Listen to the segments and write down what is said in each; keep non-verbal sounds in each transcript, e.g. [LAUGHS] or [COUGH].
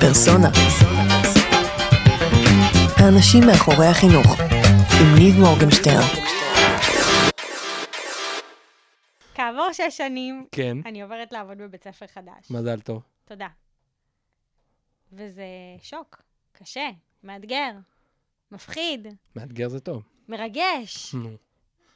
פרסונה. האנשים מאחורי החינוך, עם ניב מורגנשטרן. כעבור שש שנים, כן, אני עוברת לעבוד בבית ספר חדש. מזל טוב. תודה. וזה שוק, קשה, מאתגר, מפחיד, מאתגר זה טוב. מרגש. נו,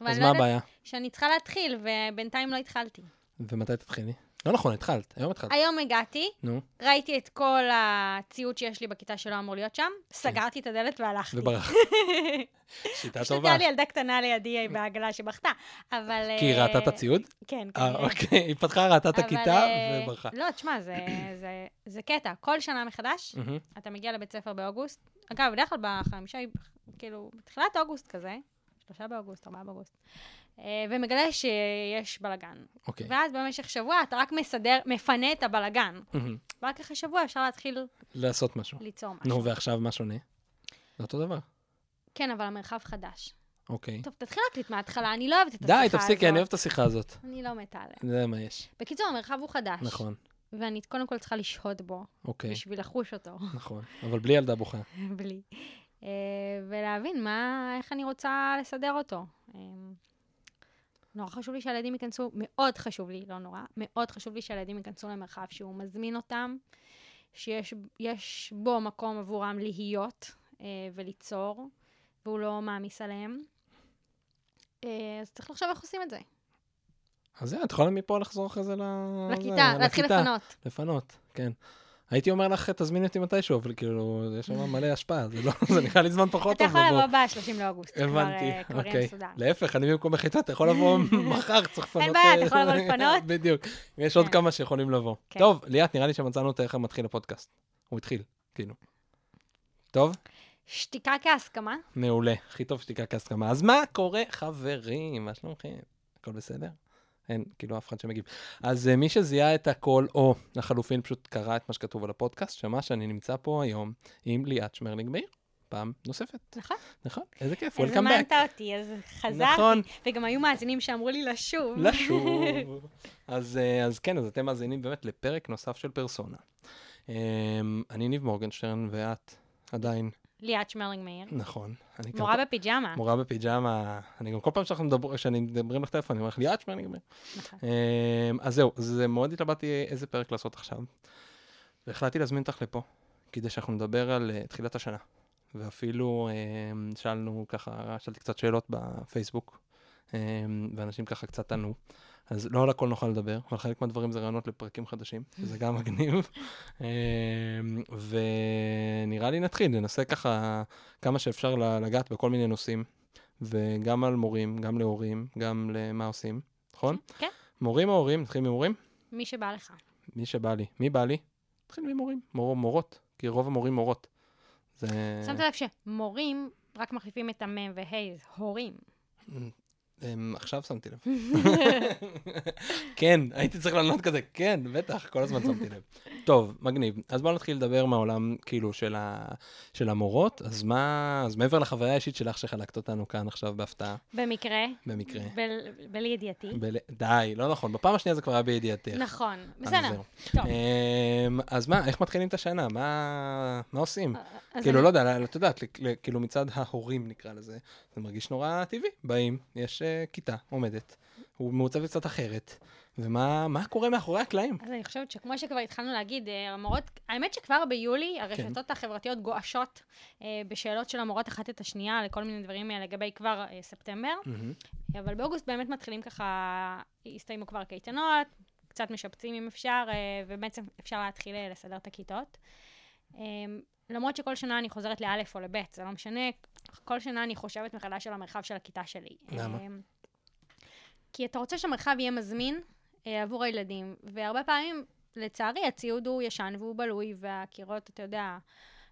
אז מה לא הבעיה? שאני צריכה להתחיל, ובינתיים לא התחלתי. ומתי תתחילי? לא נכון, התחלת, היום התחלת. היום הגעתי, נו, ראיתי את כל הציוד שיש לי בכיתה שלא אמור להיות שם, סגרתי את הדלת והלכתי. וברח. [LAUGHS] שיטה פשוט טובה. היה לי ילדה קטנה לידי בעגלה שבכתה, אבל... כי היא ראתה את אה, הציוד? כן, אה, כנראה. אוקיי, היא פתחה, ראתה את הכיתה אה, וברחה. לא, תשמע, זה, זה, זה קטע. כל שנה מחדש. אתה מגיע לבית ספר באוגוסט. אגב, בדרך כלל בחמישה, כאילו, בתחילת אוגוסט כזה, שלושה באוגוסט, ארבעה באוגוסט, ומגלה שיש בלאגן. אוקיי. ואז במשך שבוע אתה רק מסדר, מפנה את הבלאגן. מהמם. ורק אחרי שבוע אפשר להתחיל לעשות משהו. ליצור משהו. נו, ועכשיו מה שונה? זה אותו דבר. כן, אבל המרחב חדש. אוקיי. טוב, תתחיל להקליט מההתחלה, אני לא אוהבת את השיחה די, הזאת. תפסיקי, אני אוהב את השיחה הזאת. אני לא מתה עליה. זה מה יש. בקיצור, המרחב הוא חדש. נכון, ואני קודם כל צריכה לשהות בו, אוקיי, בשביל לחוש אותו. נכון. אבל בלי ילדה בוכה. [LAUGHS] בלי. אה, ולהבין מה, איך אני רוצה לסדר אותו. נורא חשוב לי שהילדים ייכנסו, מאוד חשוב לי, לא נורא, מאוד חשוב לי שהילדים ייכנסו למרחב שהוא מזמין אותם, שיש יש בו מקום עבורם להיות אה, וליצור, והוא לא מעמיס עליהם. אה, אז צריך לחשוב איך עושים את זה. אז יאללה, את יכולה מפה לחזור אחרי זה ל... לכיתה, זה, להתחיל. לפנות. לפנות, כן. הייתי אומר לך, תזמיני אותי מתישהו, אבל כאילו, יש שם מלא השפעה, זה לא, זה נראה לי זמן פחות אתה טוב. יכול בוא. לבוא ב-30 לאוגוסט, הבנתי, אוקיי. להפך, אני במקום החיטה, אתה יכול לבוא [LAUGHS] מחר, צריך לפנות. אין בעיה, אתה אה, יכול לבוא לפנות. [LAUGHS] בדיוק. יש עוד כן. כמה שיכולים לבוא. כן. טוב, ליאת, נראה לי שמצאנו את איך מתחיל הפודקאסט. הוא התחיל, כאילו. טוב? שתיקה כהסכמה? מעולה. הכי טוב שתיקה כהסכמה. אז מה קורה, חברים? מה שלומכם? הכל בסדר? אין, כאילו, אף אחד שמגיב. אז uh, מי שזיהה את הכל, או לחלופין פשוט קרא את מה שכתוב על הפודקאסט, שמע שאני נמצא פה היום עם ליאת שמרלינג מאיר, פעם נוספת. נכון. נכון? איזה כיף, אז Welcome הזמנת back. אותי, אז חזרתי. נכון. וגם היו מאזינים שאמרו לי לשוב. לשוב. [LAUGHS] אז, אה, אז כן, אז אתם מאזינים באמת לפרק נוסף של פרסונה. אמ, אני ניב מורגנשטרן, ואת עדיין, ליאת שמרלינג מאיר. נכון. גם מורה כל- בפיג'מה. מורה בפיג'מה, אני גם כל פעם שאנחנו מדבר, שאני מדברים לך טלפון, אני אומר לך ליאת שמרלינג מאיר. נכון. אמ, אז זהו, אז מאוד התלבטתי איזה פרק לעשות עכשיו. והחלטתי להזמין אותך לפה, כדי שאנחנו נדבר על אה, תחילת השנה. ואפילו אמ, שאלנו ככה, שאלתי קצת שאלות בפייסבוק, אמ, ואנשים ככה קצת ענו. אז לא על הכל נוכל לדבר, אבל חלק מהדברים זה רעיונות לפרקים חדשים, שזה גם מגניב. [LAUGHS] אמ, ונראה לי נתחיל, ננסה ככה כמה שאפשר לגעת בכל מיני נושאים, וגם על מורים, גם להורים, גם למה עושים, נכון? כן. מורים או הורים? נתחיל ממורים? מי שבא לך. מי שבא לי. מי בא לי? נתחיל ממורים. מור, מורות, כי רוב המורים מורות. זה... שמת לב שמורים רק מחליפים את המם וה', זה הורים. אמ, עכשיו שמתי לב. [LAUGHS] [LAUGHS] כן, הייתי צריך לענות כזה, כן, בטח, כל הזמן שמתי לב. טוב, מגניב. אז בואו נתחיל לדבר מהעולם, כאילו, של, ה... של המורות. אז מה, אז מעבר לחוויה האישית שלך שחלקת אותנו כאן עכשיו בהפתעה, במקרה, במקרה. בל- בלי ידיעתי. בל... די, לא נכון, בפעם השנייה זה כבר היה בידיעתך. נכון, בסדר. טוב. אמ, אז מה, איך מתחילים את השנה? מה, מה עושים? אז כאילו, אני- לא יודע, את יודעת, כאילו מצד ההורים נקרא לזה, זה מרגיש נורא טבעי. באים, יש כיתה עומדת, הוא מעוצבת קצת אחרת, ומה מה קורה מאחורי הקלעים? אז אני חושבת שכמו שכבר התחלנו להגיד, אה, המורות, האמת שכבר ביולי הרשתות החברתיות גועשות אה, בשאלות של המורות אחת את השנייה לכל מיני דברים אה, לגבי כבר אה, ספטמבר, מהמם. אבל באוגוסט באמת מתחילים ככה, הסתיימו כבר קייטנות, קצת משפצים אם אפשר, ובעצם אפשר להתחיל לסדר את הכיתות. למרות שכל שנה אני חוזרת לאלף או לבית, זה לא משנה, כל שנה אני חושבת מחדש על המרחב של הכיתה שלי. למה? אה, כי אתה רוצה שהמרחב יהיה מזמין אה, עבור הילדים, והרבה פעמים, לצערי, הציוד הוא ישן והוא בלוי, והקירות, אתה יודע,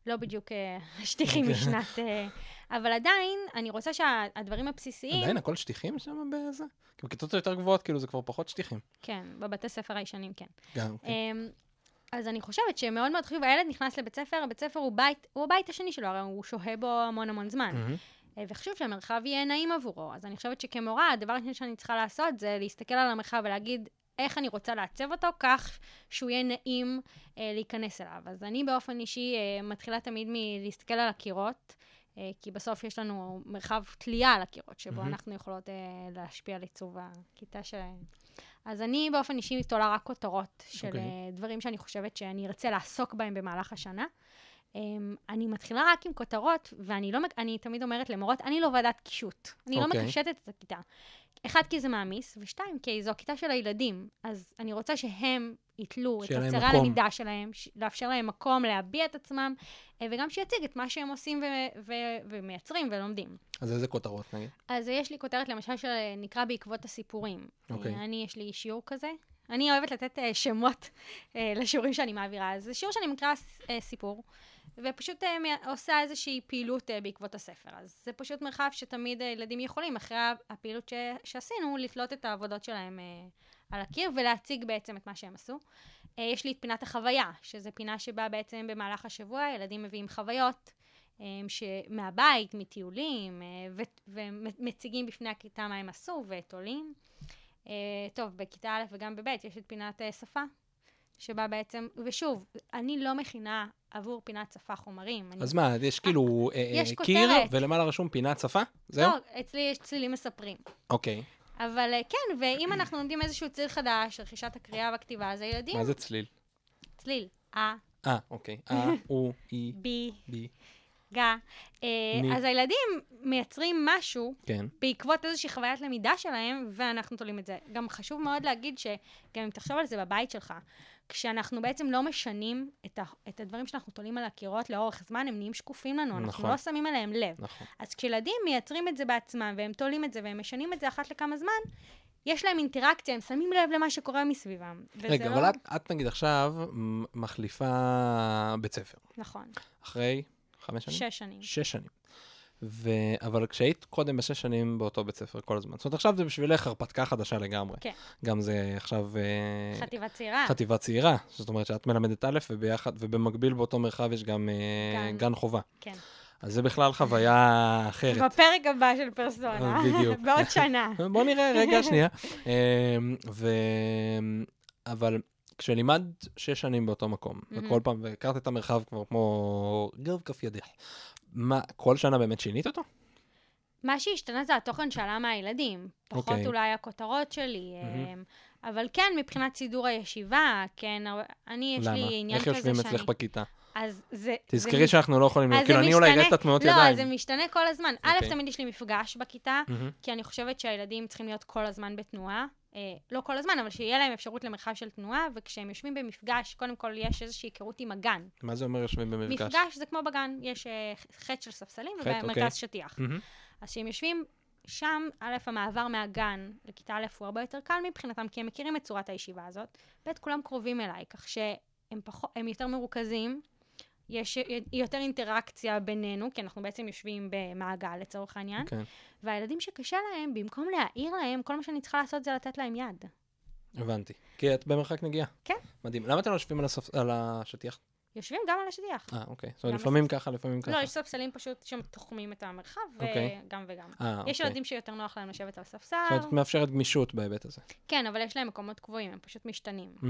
לא בדיוק אה, [LAUGHS] שטיחים אוקיי. משנת... אה, אבל עדיין, אני רוצה שהדברים הבסיסיים... עדיין הכל שטיחים שם בזה? כי בכיתות היותר גבוהות, כאילו, זה כבר פחות שטיחים. כן, בבתי ספר הישנים, כן. גם, כן. אז אני חושבת שמאוד מאוד חשוב, הילד נכנס לבית ספר, הבית ספר הוא בית, הוא הבית השני שלו, הרי הוא שוהה בו המון המון זמן. אה, וחשוב שהמרחב יהיה נעים עבורו. אז אני חושבת שכמורה, הדבר הראשון שאני צריכה לעשות זה להסתכל על המרחב ולהגיד, איך אני רוצה לעצב אותו, כך שהוא יהיה נעים אה, להיכנס אליו. אז אני באופן אישי אה, מתחילה תמיד מלהסתכל על הקירות, אה, כי בסוף יש לנו מרחב תלייה על הקירות, שבו מהמם. אנחנו יכולות אה, להשפיע על עיצוב הכיתה שלהם. אז אני באופן אישי תולה רק כותרות של אוקיי. אה, דברים שאני חושבת שאני ארצה לעסוק בהם במהלך השנה. Um, אני מתחילה רק עם כותרות, ואני לא, אני תמיד אומרת למורות, אני לא ועדת קישוט. אני לא אוקיי. מקשטת את הכיתה. אחד, כי זה מעמיס, ושתיים, כי זו הכיתה של הילדים. אז אני רוצה שהם יתלו את מקום. הלמידה שלהם, ש- לאפשר להם מקום להביע את עצמם, אה, וגם שיציג את מה שהם עושים ו- ו- ומייצרים ולומדים. אז איזה כותרות נגיד? אז יש לי כותרת למשל שנקרא בעקבות הסיפורים. אוקיי. אה, אני, יש לי שיעור כזה. אני אוהבת לתת אה, שמות אה, לשיעורים שאני מעבירה. אז זה שיעור שאני מקרא אה, סיפור, ופשוט מ- עושה איזושהי פעילות אה, בעקבות הספר. אז זה פשוט מרחב שתמיד הילדים יכולים, אחרי הפעילות ש- שעשינו, לתלות את העבודות שלהם אה, על הקיר ולהציג בעצם את מה שהם עשו. אה, יש לי את פינת החוויה, שזו פינה שבה בעצם במהלך השבוע ילדים מביאים חוויות. מהבית, מטיולים, ומציגים בפני הכיתה מה הם עשו ותולים. אה, טוב, בכיתה א' וגם בב' יש את פינת אה, שפה, שבה בעצם, ושוב, אני לא מכינה עבור פינת שפה חומרים. אני, אז מה, יש כאילו אה, יש אה, קיר, כותרת. ולמעלה רשום פינת שפה? זהו? לא, אצלי יש צלילים מספרים. אוקיי. אבל כן, ואם אנחנו לומדים איזשהו צליל חדש, רכישת הקריאה והכתיבה, אז הילדים, מה זה צליל? צליל, אה, אה, אוקיי. אה, הוא, היא, בי, בי. גה. אה. אז הילדים מייצרים משהו כן. בעקבות איזושהי חוויית למידה שלהם, ואנחנו תולים את זה. גם חשוב מאוד להגיד שגם אם תחשוב על זה בבית שלך, כשאנחנו בעצם לא משנים את, ה, את הדברים שאנחנו תולים על הקירות לאורך זמן, הם נהיים שקופים לנו, אנחנו נכון. לא שמים עליהם לב. נכון. אז כשילדים מייצרים את זה בעצמם, והם תולים את זה, והם משנים את זה אחת לכמה זמן, יש להם אינטראקציה, הם שמים לב למה שקורה מסביבם. רגע, לא... אבל את, את נגיד עכשיו מחליפה בית ספר. נכון, אחרי חמש שנים? שש שנים. שש שנים. ו... אבל כשהיית קודם בשש שנים באותו בית ספר כל הזמן. זאת אומרת, עכשיו זה בשבילך הרפתקה חדשה לגמרי. כן. גם זה עכשיו אה, חטיבה צעירה. חטיבה צעירה. זאת אומרת שאת מלמדת א' וביחד, ובמקביל באותו מרחב יש גם אה, גן. גן חובה. כן. אז זה בכלל חוויה אחרת. בפרק הבא של פרסונה. אה, בדיוק. [LAUGHS] בעוד שנה. בוא נראה, רגע, שנייה. ו... אבל כשלימדת שש שנים באותו מקום, מהמם. וכל פעם, והכרת את המרחב כבר כמו גב כף ידך, מה, כל שנה באמת שינית אותו? מה שהשתנה זה התוכן שעלה מהילדים. פחות אוקיי. אולי הכותרות שלי. אמ, אבל כן, מבחינת סידור הישיבה, כן, אני, יש למה? לי עניין איך כזה יושבים שאני... אצלך בכיתה? אז זה... זה תזכרי מש- שאנחנו לא יכולים, זה כאילו אני אולי אראה את התנועות לא, ידיים. זה משתנה כל הזמן. א', אוקיי. תמיד יש לי מפגש בכיתה, מהמם. כי אני חושבת שהילדים צריכים להיות כל הזמן בתנועה. אה, לא כל הזמן, אבל שיהיה להם אפשרות למרחב של תנועה, וכשהם יושבים במפגש, קודם כל יש איזושהי היכרות עם הגן. מה זה אומר יושבים במפגש? מפגש זה כמו בגן, יש אה, חטא של ספסלים חטא, ומרכז אוקיי. שטיח. אז כשהם יושבים שם, א', המעבר מהגן לכיתה א' הוא הרבה יותר קל מבחינתם, כי הם מכירים את צורת הישיבה הזאת. ב', כולם קרובים אליי, כך שהם פחות, הם יותר מרוכזים, יש יותר אינטראקציה בינינו, כי אנחנו בעצם יושבים במעגל לצורך העניין, כן, והילדים שקשה להם, במקום להעיר להם, כל מה שאני צריכה לעשות זה לתת להם יד. הבנתי. כי את במרחק נגיעה. כן. מדהים. למה אתם לא יושבים על הספ- על השטיח? יושבים גם על השטיח. אה, אוקיי. זאת אומרת, לפעמים ככה, לפעמים ככה. לא, יש ספסלים פשוט שתוחמים את המרחב, אוקיי. וגם וגם. אה, יש אוקיי. ילדים שיותר נוח להם לשבת על ספסל, זאת אומרת, מאפשרת גמישות בהיבט הזה. כן, אבל יש להם מקומות קבועים, הם פשוט משתנים. Mm.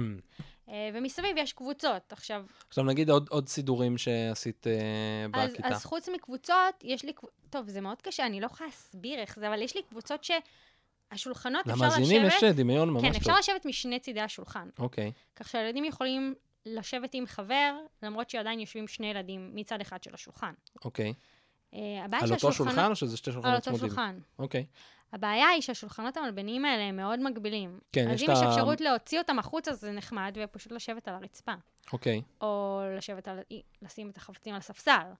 אה, ומסביב יש קבוצות. עכשיו, עכשיו נגיד עוד, סידורים שעשית אה, בכיתה. אז חוץ מקבוצות, יש לי... טוב, זה מאוד קשה, אני לא יכולה להסביר איך זה, אבל יש לי קבוצות שהשולחנות, אפשר לשבת... למאזינים יש דמיון ממש כן, טוב. אפשר לשבת משני צידי השולחן. אוקיי, כך שהילדים יכולים לשבת עם חבר, למרות שעדיין יושבים שני ילדים מצד אחד של השולחן. אוקיי. אה, הבעיה על אותו שולחן או שזה שתי על שולחנות אותו צמודים? שולחן. אוקיי. הבעיה היא שהשולחנות המלבניים האלה הם מאוד מגבילים. כן, אז יש אם את יש ה- אפשרות להוציא אותם החוצה, זה נחמד, ופשוט לשבת על הרצפה. אוקיי. או לשבת על... לשים את החפצים על ספסל.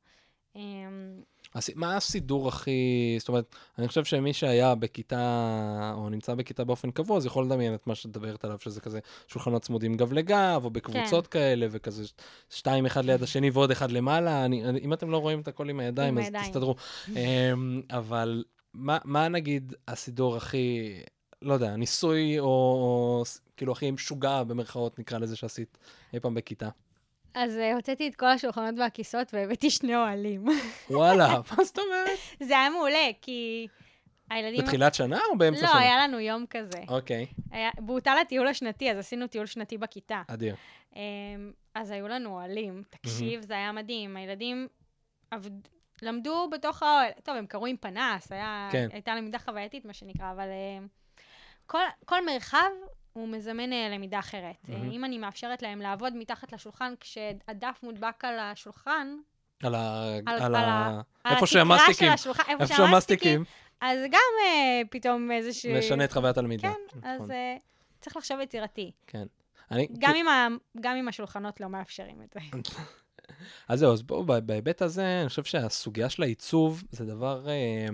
מה הסידור הכי... זאת אומרת, אני חושב שמי שהיה בכיתה, או נמצא בכיתה באופן קבוע, אז יכול לדמיין את מה שאת מדברת עליו, שזה כזה שולחנות צמודים גב לגב, או בקבוצות כן. כאלה, וכזה שתיים אחד ליד השני ועוד אחד למעלה. אני, אני, אם אתם לא רואים את הכל עם הידיים, עם אז הידיים. תסתדרו. אמ, אבל מה, מה נגיד הסידור הכי, לא יודע, ניסוי, או, או כאילו הכי משוגע במרכאות, נקרא לזה, שעשית אי פעם בכיתה? אז אה, הוצאתי את כל השולחנות והכיסאות והבאתי שני אוהלים. וואלה, [LAUGHS] מה זאת אומרת? זה היה מעולה, כי הילדים... בתחילת שנה או באמצע לא, שנה? היה לנו יום כזה. אוקיי, היה- בוטל הטיול השנתי, אז עשינו טיול שנתי בכיתה. אדיר. אמ, אז היו לנו אוהלים. תקשיב, זה היה מדהים. הילדים עבד... למדו בתוך האוהל. טוב, הם קראו עם פנס, היה... כן. הייתה למידה חווייתית, מה שנקרא, אבל אמ, כל, כל מרחב הוא מזמן אה, למידה אחרת. מהמם. אם אני מאפשרת להם לעבוד מתחת לשולחן, כשהדף מודבק על השולחן, על ה... על- על על ה... על איפה שהמסטיקים. של השולחן, איפה איפה שהמסטיקים. אז גם אה, פתאום איזשהו... משנה את חוויית הלמידה. כן, אז נכון, אה, צריך לחשוב יצירתי. כן. אני, גם אם, ה... גם אם השולחנות לא מאפשרים את זה. [LAUGHS] אז זהו, אז בואו, בהיבט הזה, אני חושב שהסוגיה של העיצוב זה דבר, אה,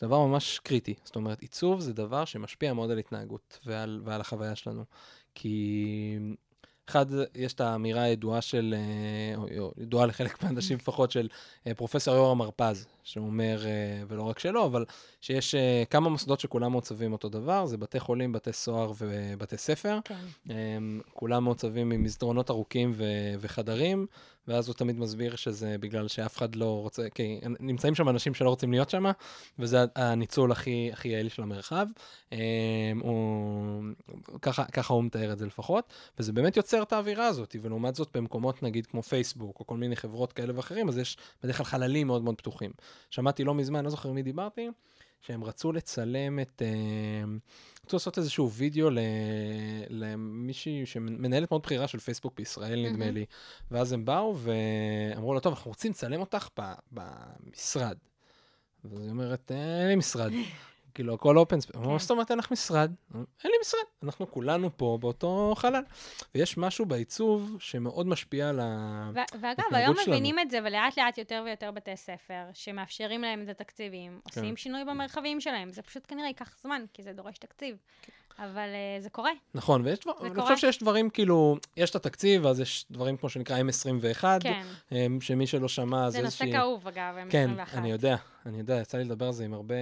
דבר ממש קריטי. זאת אומרת, עיצוב זה דבר שמשפיע מאוד על התנהגות ועל, ועל החוויה שלנו. כי אחד, יש את האמירה הידועה של, אה, או- ידועה לחלק [LAUGHS] מהאנשים לפחות, של אה, פרופסור יורם הרפז, שאומר, אה, ולא רק שלו, אבל שיש כמה מוסדות שכולם מעוצבים אותו דבר, זה בתי חולים, בתי סוהר ובתי ספר. כן. כולם מעוצבים עם מסדרונות ארוכים ו- וחדרים, ואז הוא תמיד מסביר שזה בגלל שאף אחד לא רוצה, כי נמצאים שם אנשים שלא רוצים להיות שם, וזה הניצול הכי, הכי יעיל של המרחב. הם, הוא, ככה, ככה הוא מתאר את זה לפחות, וזה באמת יוצר את האווירה הזאת, ולעומת זאת במקומות נגיד כמו פייסבוק, או כל מיני חברות כאלה ואחרים, אז יש בדרך כלל חללים מאוד מאוד פתוחים. שמעתי לא מזמן, לא זוכר מי דיברתי, שהם רצו לצלם את... אה, רצו לעשות איזשהו וידאו למישהי שמנהלת מאוד בכירה של פייסבוק בישראל, נדמה. לי. ואז הם באו ואמרו לה, טוב, אנחנו רוצים לצלם אותך במשרד. ואז היא אומרת, "אה, אין לי משרד. כאילו, הכל open space. כן. מה זאת אומרת אין לך משרד? אין לי משרד. אנחנו כולנו פה באותו חלל. ויש משהו בעיצוב שמאוד משפיע על ה... ו- ואגב, ההתנהגות היום שלנו. מבינים את זה, ולאט לאט יותר ויותר בתי ספר, שמאפשרים להם את התקציבים, עושים שינוי במרחבים שלהם. זה פשוט כנראה ייקח זמן, כי זה דורש תקציב. אבל אה, זה קורה. נכון, ויש דבר, אני קורה. חושב שיש דברים, כאילו, יש את התקציב, אז יש דברים כמו שנקרא M21, כן. אמ, שמי שלא שמע, זה זה נושא איזושהי... כאוב, אגב, כן, M21. אני יודע, אני יודע, יצא לי לדבר על זה עם הרבה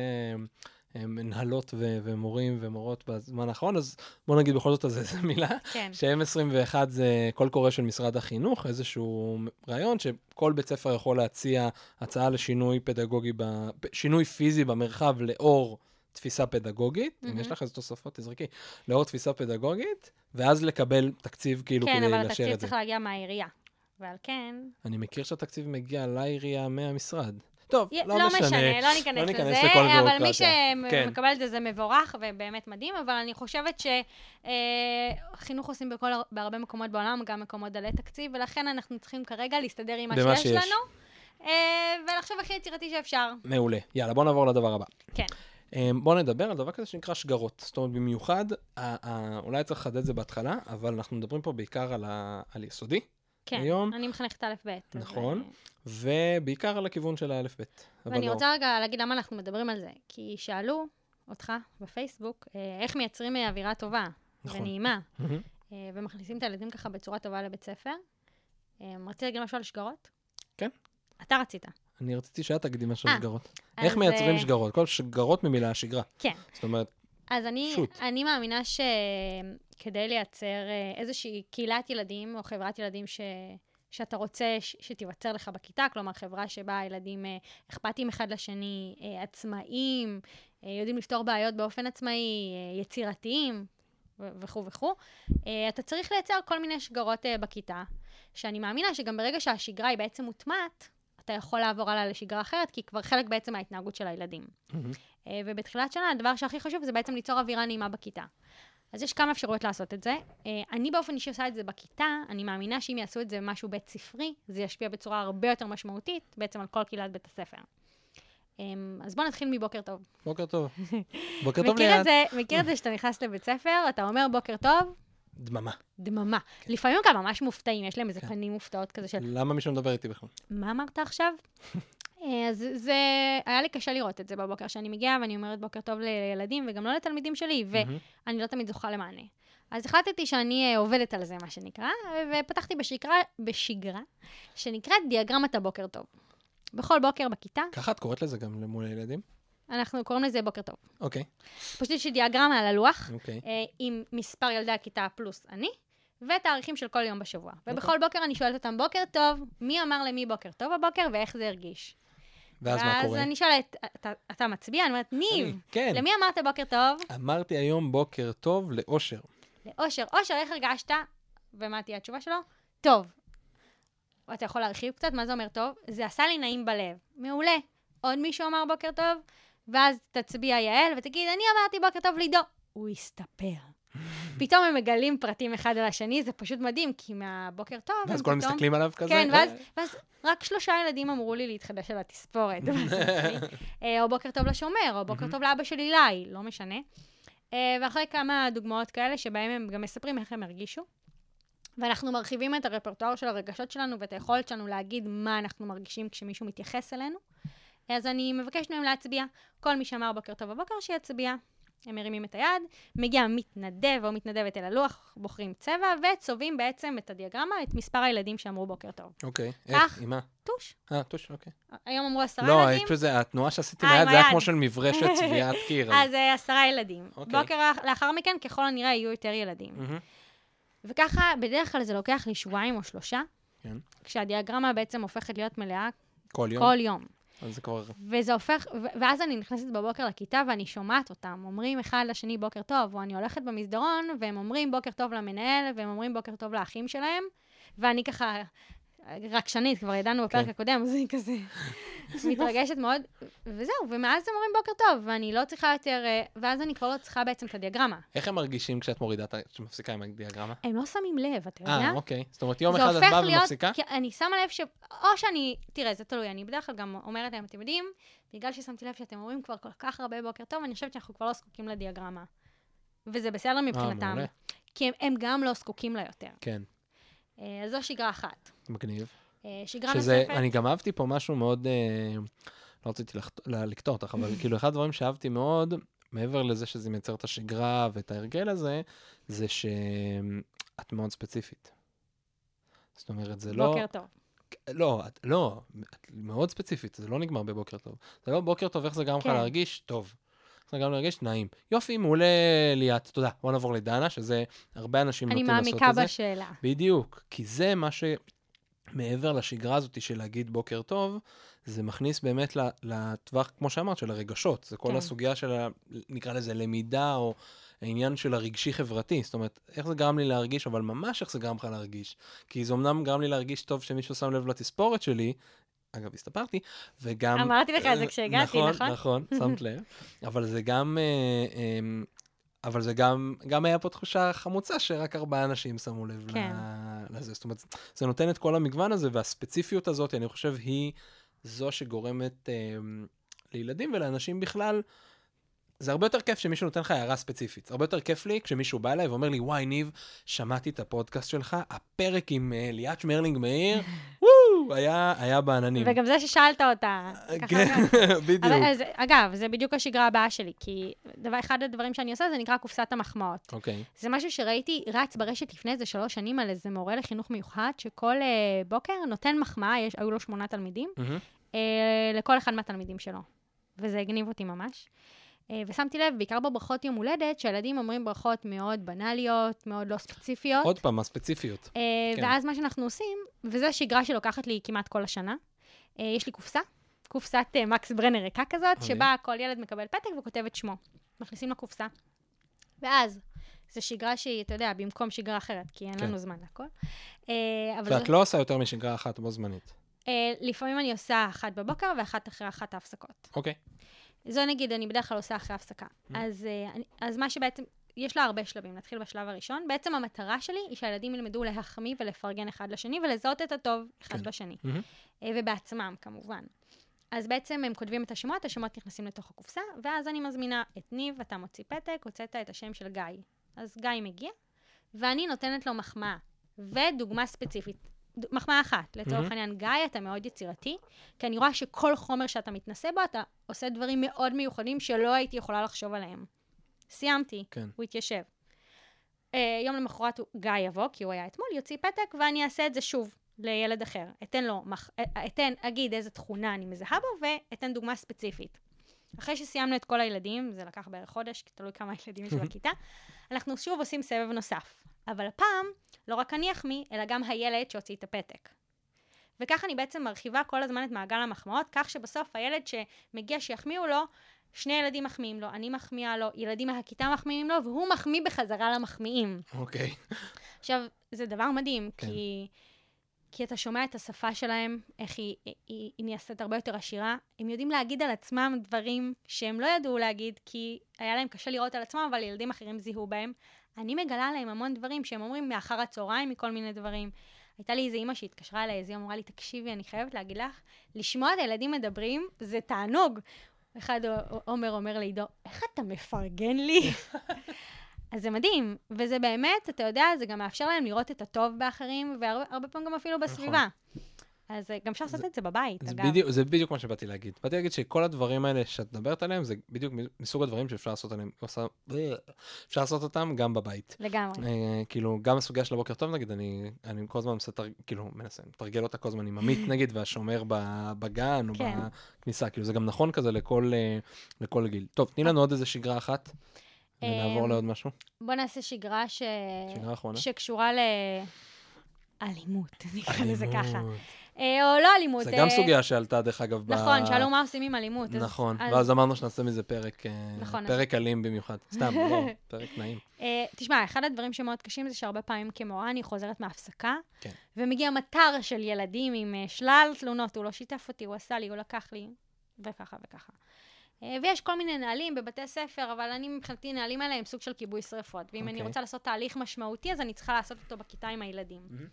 מנהלות ו- ומורים ומורות בזמן האחרון, אז בוא נגיד בכל זאת איזה מילה, כן. ש-M21 זה קול קורא של משרד החינוך, איזשהו רעיון שכל בית ספר יכול להציע הצעה לשינוי פדגוגי, ב- שינוי פיזי במרחב לאור תפיסה פדגוגית, אם מהמם. יש לך איזה תוספות, תזרקי, לאור תפיסה פדגוגית, ואז לקבל תקציב כאילו כן, כדי אבל לאשר התקציב את זה. צריך להגיע מהעירייה. ועל כן... אני מכיר שהתקציב מגיע לעירייה מהמשרד. טוב, י- לא, לא משנה. משנה, לא ניכנס לא ניכנס לזה, לכל אבל מי ביורוקרטיה. כן. שמקבל את זה זה מבורך ובאמת מדהים, אבל אני חושבת שחינוך עושים בכל, בהרבה מקומות בעולם, גם מקומות דלי תקציב, ולכן אנחנו צריכים כרגע להסתדר עם מה שיש שיש. לנו, אה, ולחשוב הכי יצירתי שאפשר. מעולה. יאללה, בוא נעבור לדבר הבא. כן. אמ, בוא נדבר על דבר כזה שנקרא שגרות. זאת אומרת, במיוחד, אולי צריך לחדד את זה בהתחלה, אבל אנחנו מדברים פה בעיקר על, ה- על יסודי, כן, היום- אני מחנכת א'-ב'. נכון. אה, ובעיקר על הכיוון של האלף-בית. אבל ואני לא. רוצה רגע להגיד למה אנחנו מדברים על זה. כי שאלו אותך בפייסבוק, אה, איך מייצרים אה, אווירה טובה נכון. ונעימה, ומכניסים את הילדים ככה בצורה טובה לבית ספר. אה, רצית להגיד משהו על שגרות? כן. אתה רצית. אני רציתי שאת על אה, שגרות. איך מייצרים שגרות? כל שגרות ממילה שגרה. כן. זאת אומרת, אז אני, שוט. אני מאמינה שכדי לייצר אה, איזושהי קהילת ילדים או חברת ילדים ש... שאתה רוצה ש... שתיווצר לך בכיתה, כלומר חברה שבה הילדים אה, אכפתיים אחד לשני, אה, עצמאיים, אה, יודעים לפתור בעיות באופן עצמאי, אה, יצירתיים וכו' וכו', אה, אתה צריך לייצר כל מיני שגרות אה, בכיתה, שאני מאמינה שגם ברגע שהשגרה היא בעצם מוטמעת, אתה יכול לעבור הלאה לשגרה אחרת, כי היא כבר חלק בעצם מההתנהגות של הילדים. מהמם. אה, ובתחילת שנה הדבר שהכי חשוב זה בעצם ליצור אווירה נעימה בכיתה. אז יש כמה אפשרויות לעשות את זה. אה, אני באופן אישי עושה את זה בכיתה, אני מאמינה שאם יעשו את זה במשהו בית ספרי, זה ישפיע בצורה הרבה יותר משמעותית בעצם על כל קהילת בית הספר. אה, אז בוא נתחיל מבוקר טוב. בוקר טוב. [LAUGHS] בוקר טוב ליד. זה, מכיר את זה שאתה נכנס לבית ספר, אתה אומר בוקר טוב, דממה. דממה. לפעמים גם ממש מופתעים, יש להם איזה כן. פנים מופתעות כזה של, למה מישהו מדבר איתי בכלל? מה אמרת עכשיו? [LAUGHS] אה, אז זה, היה לי קשה לראות את זה בבוקר, שאני מגיעה ואני אומרת בוקר טוב לילדים, וגם לא לתלמידים שלי, ו... מהמם. אני לא תמיד זוכה למענה. אז החלטתי שאני אה, עובדת על זה, מה שנקרא, ופתחתי בשגרה, בשגרה שנקראת דיאגרמת הבוקר טוב. בכל בוקר בכיתה, ככה את קוראת לזה גם למול הילדים? אנחנו קוראים לזה בוקר טוב. אוקיי, פשוט יש לי דיאגרמה על הלוח, אוקיי. אה, עם מספר ילדי הכיתה פלוס אני, ותאריכים של כל יום בשבוע. ובכל בוקר אני שואלת אותם, בוקר טוב, מי אמר למי בוקר טוב הבוקר, ואיך זה הרגיש. ואז מה קורה? ואז אני שואלת, "אתה- אתה מצביע? אני אומרת, ניב, כן. למי אמרת בוקר טוב? אמרתי היום בוקר טוב לאושר. לאושר. אושר, איך הרגשת? ומה תהיה התשובה שלו? טוב. אתה יכול להרחיב קצת? מה זה אומר טוב? זה עשה לי נעים בלב. מעולה. עוד מישהו אמר בוקר טוב? ואז תצביע יעל ותגיד, אני אמרתי בוקר טוב לעידו. הוא הסתפר. פתאום הם מגלים פרטים אחד על השני, זה פשוט מדהים, כי מהבוקר טוב, ואז פתאום... כולם מסתכלים עליו כזה. כן, ואז, אה, ואז רק שלושה ילדים אמרו לי להתחדש על התספורת. [LAUGHS] [LAUGHS] אה, או בוקר טוב לשומר, או בוקר טוב לאבא של אילי, לא משנה. אה, ואחרי כמה דוגמאות כאלה, שבהם הם גם מספרים איך הם הרגישו. ואנחנו מרחיבים את הרפרטואר של הרגשות שלנו ואת היכולת שלנו להגיד מה אנחנו מרגישים כשמישהו מתייחס אלינו. אז אני מבקשת מהם להצביע. כל מי שאמר בוקר טוב בבוקר, שיצביע. הם מרימים את היד, מגיע מתנדב או מתנדבת אל הלוח, בוחרים צבע, וצובעים בעצם את הדיאגרמה, את מספר הילדים שאמרו בוקר טוב. אוקיי. איך, עם מה? טוש. אה, טוש, אוקיי. היום אמרו עשרה לא, ילדים, פשוט זה, התנועה שעשיתי אה, מהיד עם זה היה. כמו של מברשת [LAUGHS] צביעת קיר. אז- אה, עשרה ילדים. אוקיי. בוקר לאח- לאחר מכן, ככל הנראה, יהיו יותר ילדים. וככה, בדרך כלל זה לוקח לי שבועיים או שלושה, כן. כשהדיאגרמה בעצם הופכת להיות מלאה כל יום. כל יום. זה כבר... וזה הופך, ואז אני נכנסת בבוקר לכיתה ואני שומעת אותם, אומרים אחד לשני בוקר טוב, או אני הולכת במסדרון, והם אומרים בוקר טוב למנהל, והם אומרים בוקר טוב לאחים שלהם, ואני ככה, רגשנית, כבר ידענו בפרק כן. הקודם, אז אני כזה [LAUGHS] [LAUGHS] מתרגשת מאוד, וזהו, ומאז הם אומרים בוקר טוב, ואני לא צריכה יותר, אה, ואז אני כבר לא צריכה בעצם את הדיאגרמה. איך הם מרגישים כשאת מורידה, כשאת מפסיקה עם הדיאגרמה? הם לא שמים לב, אתה יודע? אה, אוקיי. זאת אומרת, יום אחד את באה ומפסיקה? כי אני שמה לב ש... או שאני... תראה, זה תלוי, אני בדרך כלל גם אומרת להם, אתם יודעים, בגלל ששמתי לב שאתם אומרים כבר כל כך הרבה בוקר טוב, אני חושבת שאנחנו כבר לא זקוקים לדיאגרמה. וזה בסדר מבחינתם. אה, מעולה. כי הם, הם גם לא זקוקים לה יותר. כן, אז זו שגרה אחת. מגניב. אה, שגרה שזה, נוספת... אני גם אהבתי פה משהו מאוד, אה, לא רציתי לקטוע אותך, אבל [LAUGHS] כאילו אחד הדברים שאהבתי מאוד, מעבר לזה שזה מייצר את השגרה ואת ההרגל הזה, זה שאת מאוד ספציפית. זאת אומרת, זה לא... בוקר טוב. לא, את, לא, את מאוד ספציפית, זה לא נגמר בבוקר טוב. זה לא בוקר טוב, איך זה גרם לך כן. להרגיש? טוב. זה גרם להרגיש? נעים. יופי, מעולה ליאת, תודה. בוא נעבור לדנה, שזה, הרבה אנשים אני נוטים לעשות מעמיקה את זה. בשאלה. בדיוק, כי זה מה שמעבר לשגרה הזאת של להגיד בוקר טוב, זה מכניס באמת לטווח, כמו שאמרת, של הרגשות. זה כל כן. הסוגיה של, ה, נקרא לזה, למידה, או העניין של הרגשי-חברתי. זאת אומרת, איך זה גרם לי להרגיש, אבל ממש איך זה גרם לך להרגיש. כי זה אמנם גרם לי להרגיש טוב שמישהו שם לב לתספורת שלי, אגב, הסתפרתי, וגם... אמרתי לך את זה אה, כשהגעתי, נכון? נכון, נכון, שמת לב. [LAUGHS] אבל זה גם... אה, אה, אבל זה גם, גם היה פה תחושה חמוצה שרק ארבעה אנשים שמו לב כן. לזה. זאת אומרת, זה נותן את כל המגוון הזה, והספציפיות הזאת, אני חושב, היא זו שגורמת אה, לילדים ולאנשים בכלל. זה הרבה יותר כיף שמישהו נותן לך הערה ספציפית. הרבה יותר כיף לי כשמישהו בא אליי ואומר לי, וואי, ניב, שמעתי את הפודקאסט שלך, הפרק עם אה, ליאת שמרלינג מאיר, [LAUGHS] וואו, היה, היה בעננים. וגם זה ששאלת אותה. ככה כן. [LAUGHS] בדיוק. אבל, אז, אגב, זה בדיוק השגרה הבאה שלי, כי דבר, אחד הדברים שאני עושה זה נקרא קופסת המחמאות. אוקיי, זה משהו שראיתי רץ ברשת לפני איזה שלוש שנים על איזה מורה לחינוך מיוחד, שכל uh, בוקר נותן מחמאה, יש, היו לו שמונה תלמידים, מהמם. uh, לכל אחד מהתלמידים שלו. וזה הגניב אותי ממש. Uh, ושמתי לב, בעיקר בברכות יום הולדת, שהילדים אומרים ברכות מאוד בנאליות, מאוד לא ספציפיות. עוד פעם, הספציפיות. Uh, כן. ואז מה שאנחנו עושים, וזו שגרה שלוקחת לי כמעט כל השנה, uh, יש לי קופסה, קופסת מקס ברנר ריקה כזאת, מדהים. שבה כל ילד מקבל פתק וכותב את שמו. מכניסים לקופסה. ואז, זו שגרה שהיא, אתה יודע, במקום שגרה אחרת, כי אין כן. לנו זמן אבל ואת זה, לא עושה יותר משגרה אחת בו זמנית. לפעמים אני עושה אחת בבוקר ואחת אחרי אחת ההפסקות. אוקיי. זו נגיד, אני בדרך כלל עושה אחרי הפסקה. Mm. אז, אני, אז מה שבעצם, יש לה הרבה שלבים, נתחיל בשלב הראשון. בעצם המטרה שלי היא שהילדים ילמדו להחמיא ולפרגן אחד לשני ולזהות את הטוב אחד כן. בשני. אה, ובעצמם, כמובן. אז בעצם הם כותבים את השמות, השמות נכנסים לתוך הקופסה, ואז אני מזמינה את ניב, אתה מוציא פתק, הוצאת את השם של גיא. אז גיא מגיע, ואני נותנת לו מחמאה, ודוגמה ספציפית. מחמאה אחת, לצורך מהמם. העניין, גיא, אתה מאוד יצירתי, כי אני רואה שכל חומר שאתה מתנסה בו, אתה עושה דברים מאוד מיוחדים שלא הייתי יכולה לחשוב עליהם. סיימתי, כן. הוא התיישב. Uh, יום למחרת הוא- גיא יבוא, כי הוא היה אתמול, יוציא פתק, ואני אעשה את זה שוב לילד אחר. אתן לו, מח... אה, אתן, אגיד איזה תכונה אני מזהה בו, ואתן דוגמה ספציפית. אחרי שסיימנו את כל הילדים, זה לקח בערך חודש, כי תלוי כמה ילדים יש [LAUGHS] בכיתה, אנחנו שוב עושים סבב נוסף. אבל הפעם, לא רק אני אחמיא, אלא גם הילד שהוציא את הפתק. וככה אני בעצם מרחיבה כל הזמן את מעגל המחמאות, כך שבסוף הילד שמגיע שיחמיאו לו, שני ילדים מחמיאים לו, אני מחמיאה לו, ילדים מהכיתה מחמיאים לו, והוא מחמיא בחזרה למחמיאים. אוקיי. עכשיו, זה דבר מדהים. כן. כי, כי אתה שומע את השפה שלהם, איך היא, היא, היא, היא נעשית הרבה יותר עשירה. הם יודעים להגיד על עצמם דברים שהם לא ידעו להגיד, כי היה להם קשה לראות על עצמם, אבל ילדים אחרים זיהו בהם. אני מגלה עליהם המון דברים שהם אומרים מאחר הצהריים, מכל מיני דברים. הייתה לי איזו אימא שהתקשרה אליי, איזו אימא אמרה לי, תקשיבי, אני חייבת להגיד לך, לשמוע את הילדים מדברים זה תענוג. אחד עומר אומר לעידו, איך אתה מפרגן לי? [LAUGHS] אז זה מדהים, וזה באמת, אתה יודע, זה גם מאפשר להם לראות את הטוב באחרים, והרבה פעמים גם אפילו בסביבה. אז אה, גם אפשר לעשות את זה בבית, זה אגב. בדיוק, זה בדיוק מה שבאתי להגיד. באתי להגיד שכל הדברים האלה שאת מדברת עליהם, זה בדיוק מסוג הדברים שאפשר לעשות עליהם, עושה- אפשר לעשות אותם גם בבית. לגמרי. אה, כאילו, גם הסוגיה של הבוקר טוב, נגיד, אני, אני כל הזמן מנסה, כאילו, מנסה, מתרגל אותה כל הזמן עם עמית, [LAUGHS] נגיד, והשומר בגן, או כן. בכניסה, כאילו, זה גם נכון כזה לכל, אה, לכל גיל. טוב, תני לנו עוד איזה שגרה אחת, ונעבור לעוד משהו. בוא נעשה שגרה ש... שגרה אחרונה. שקשורה לאלימות, [LAUGHS] נקרא לזה ככה. אה, או לא אלימות. זה גם אה, סוגיה שעלתה, דרך אגב, ב... נכון, שאלו מה עושים עם אלימות. נכון, אז- ואז אמרנו שנעשה מזה פרק, אה, נכון, פרק אלים במיוחד. סתם, [LAUGHS] לא, פרק נעים. אה, תשמע, אחד הדברים שמאוד קשים זה שהרבה פעמים כמורה אני חוזרת מהפסקה, כן. ומגיע מטר של ילדים עם שלל תלונות, הוא לא שיתף אותי, הוא עשה לי, הוא לקח לי, וככה וככה. אה, ויש כל מיני נהלים בבתי ספר, אבל אני מבחינתי, נהלים האלה הם סוג של כיבוי שרפות. ואם אני אוקיי. רוצה לעשות תהליך משמעותי, אז אני צריכה לעשות אותו בכיתה עם הילדים. מהמם.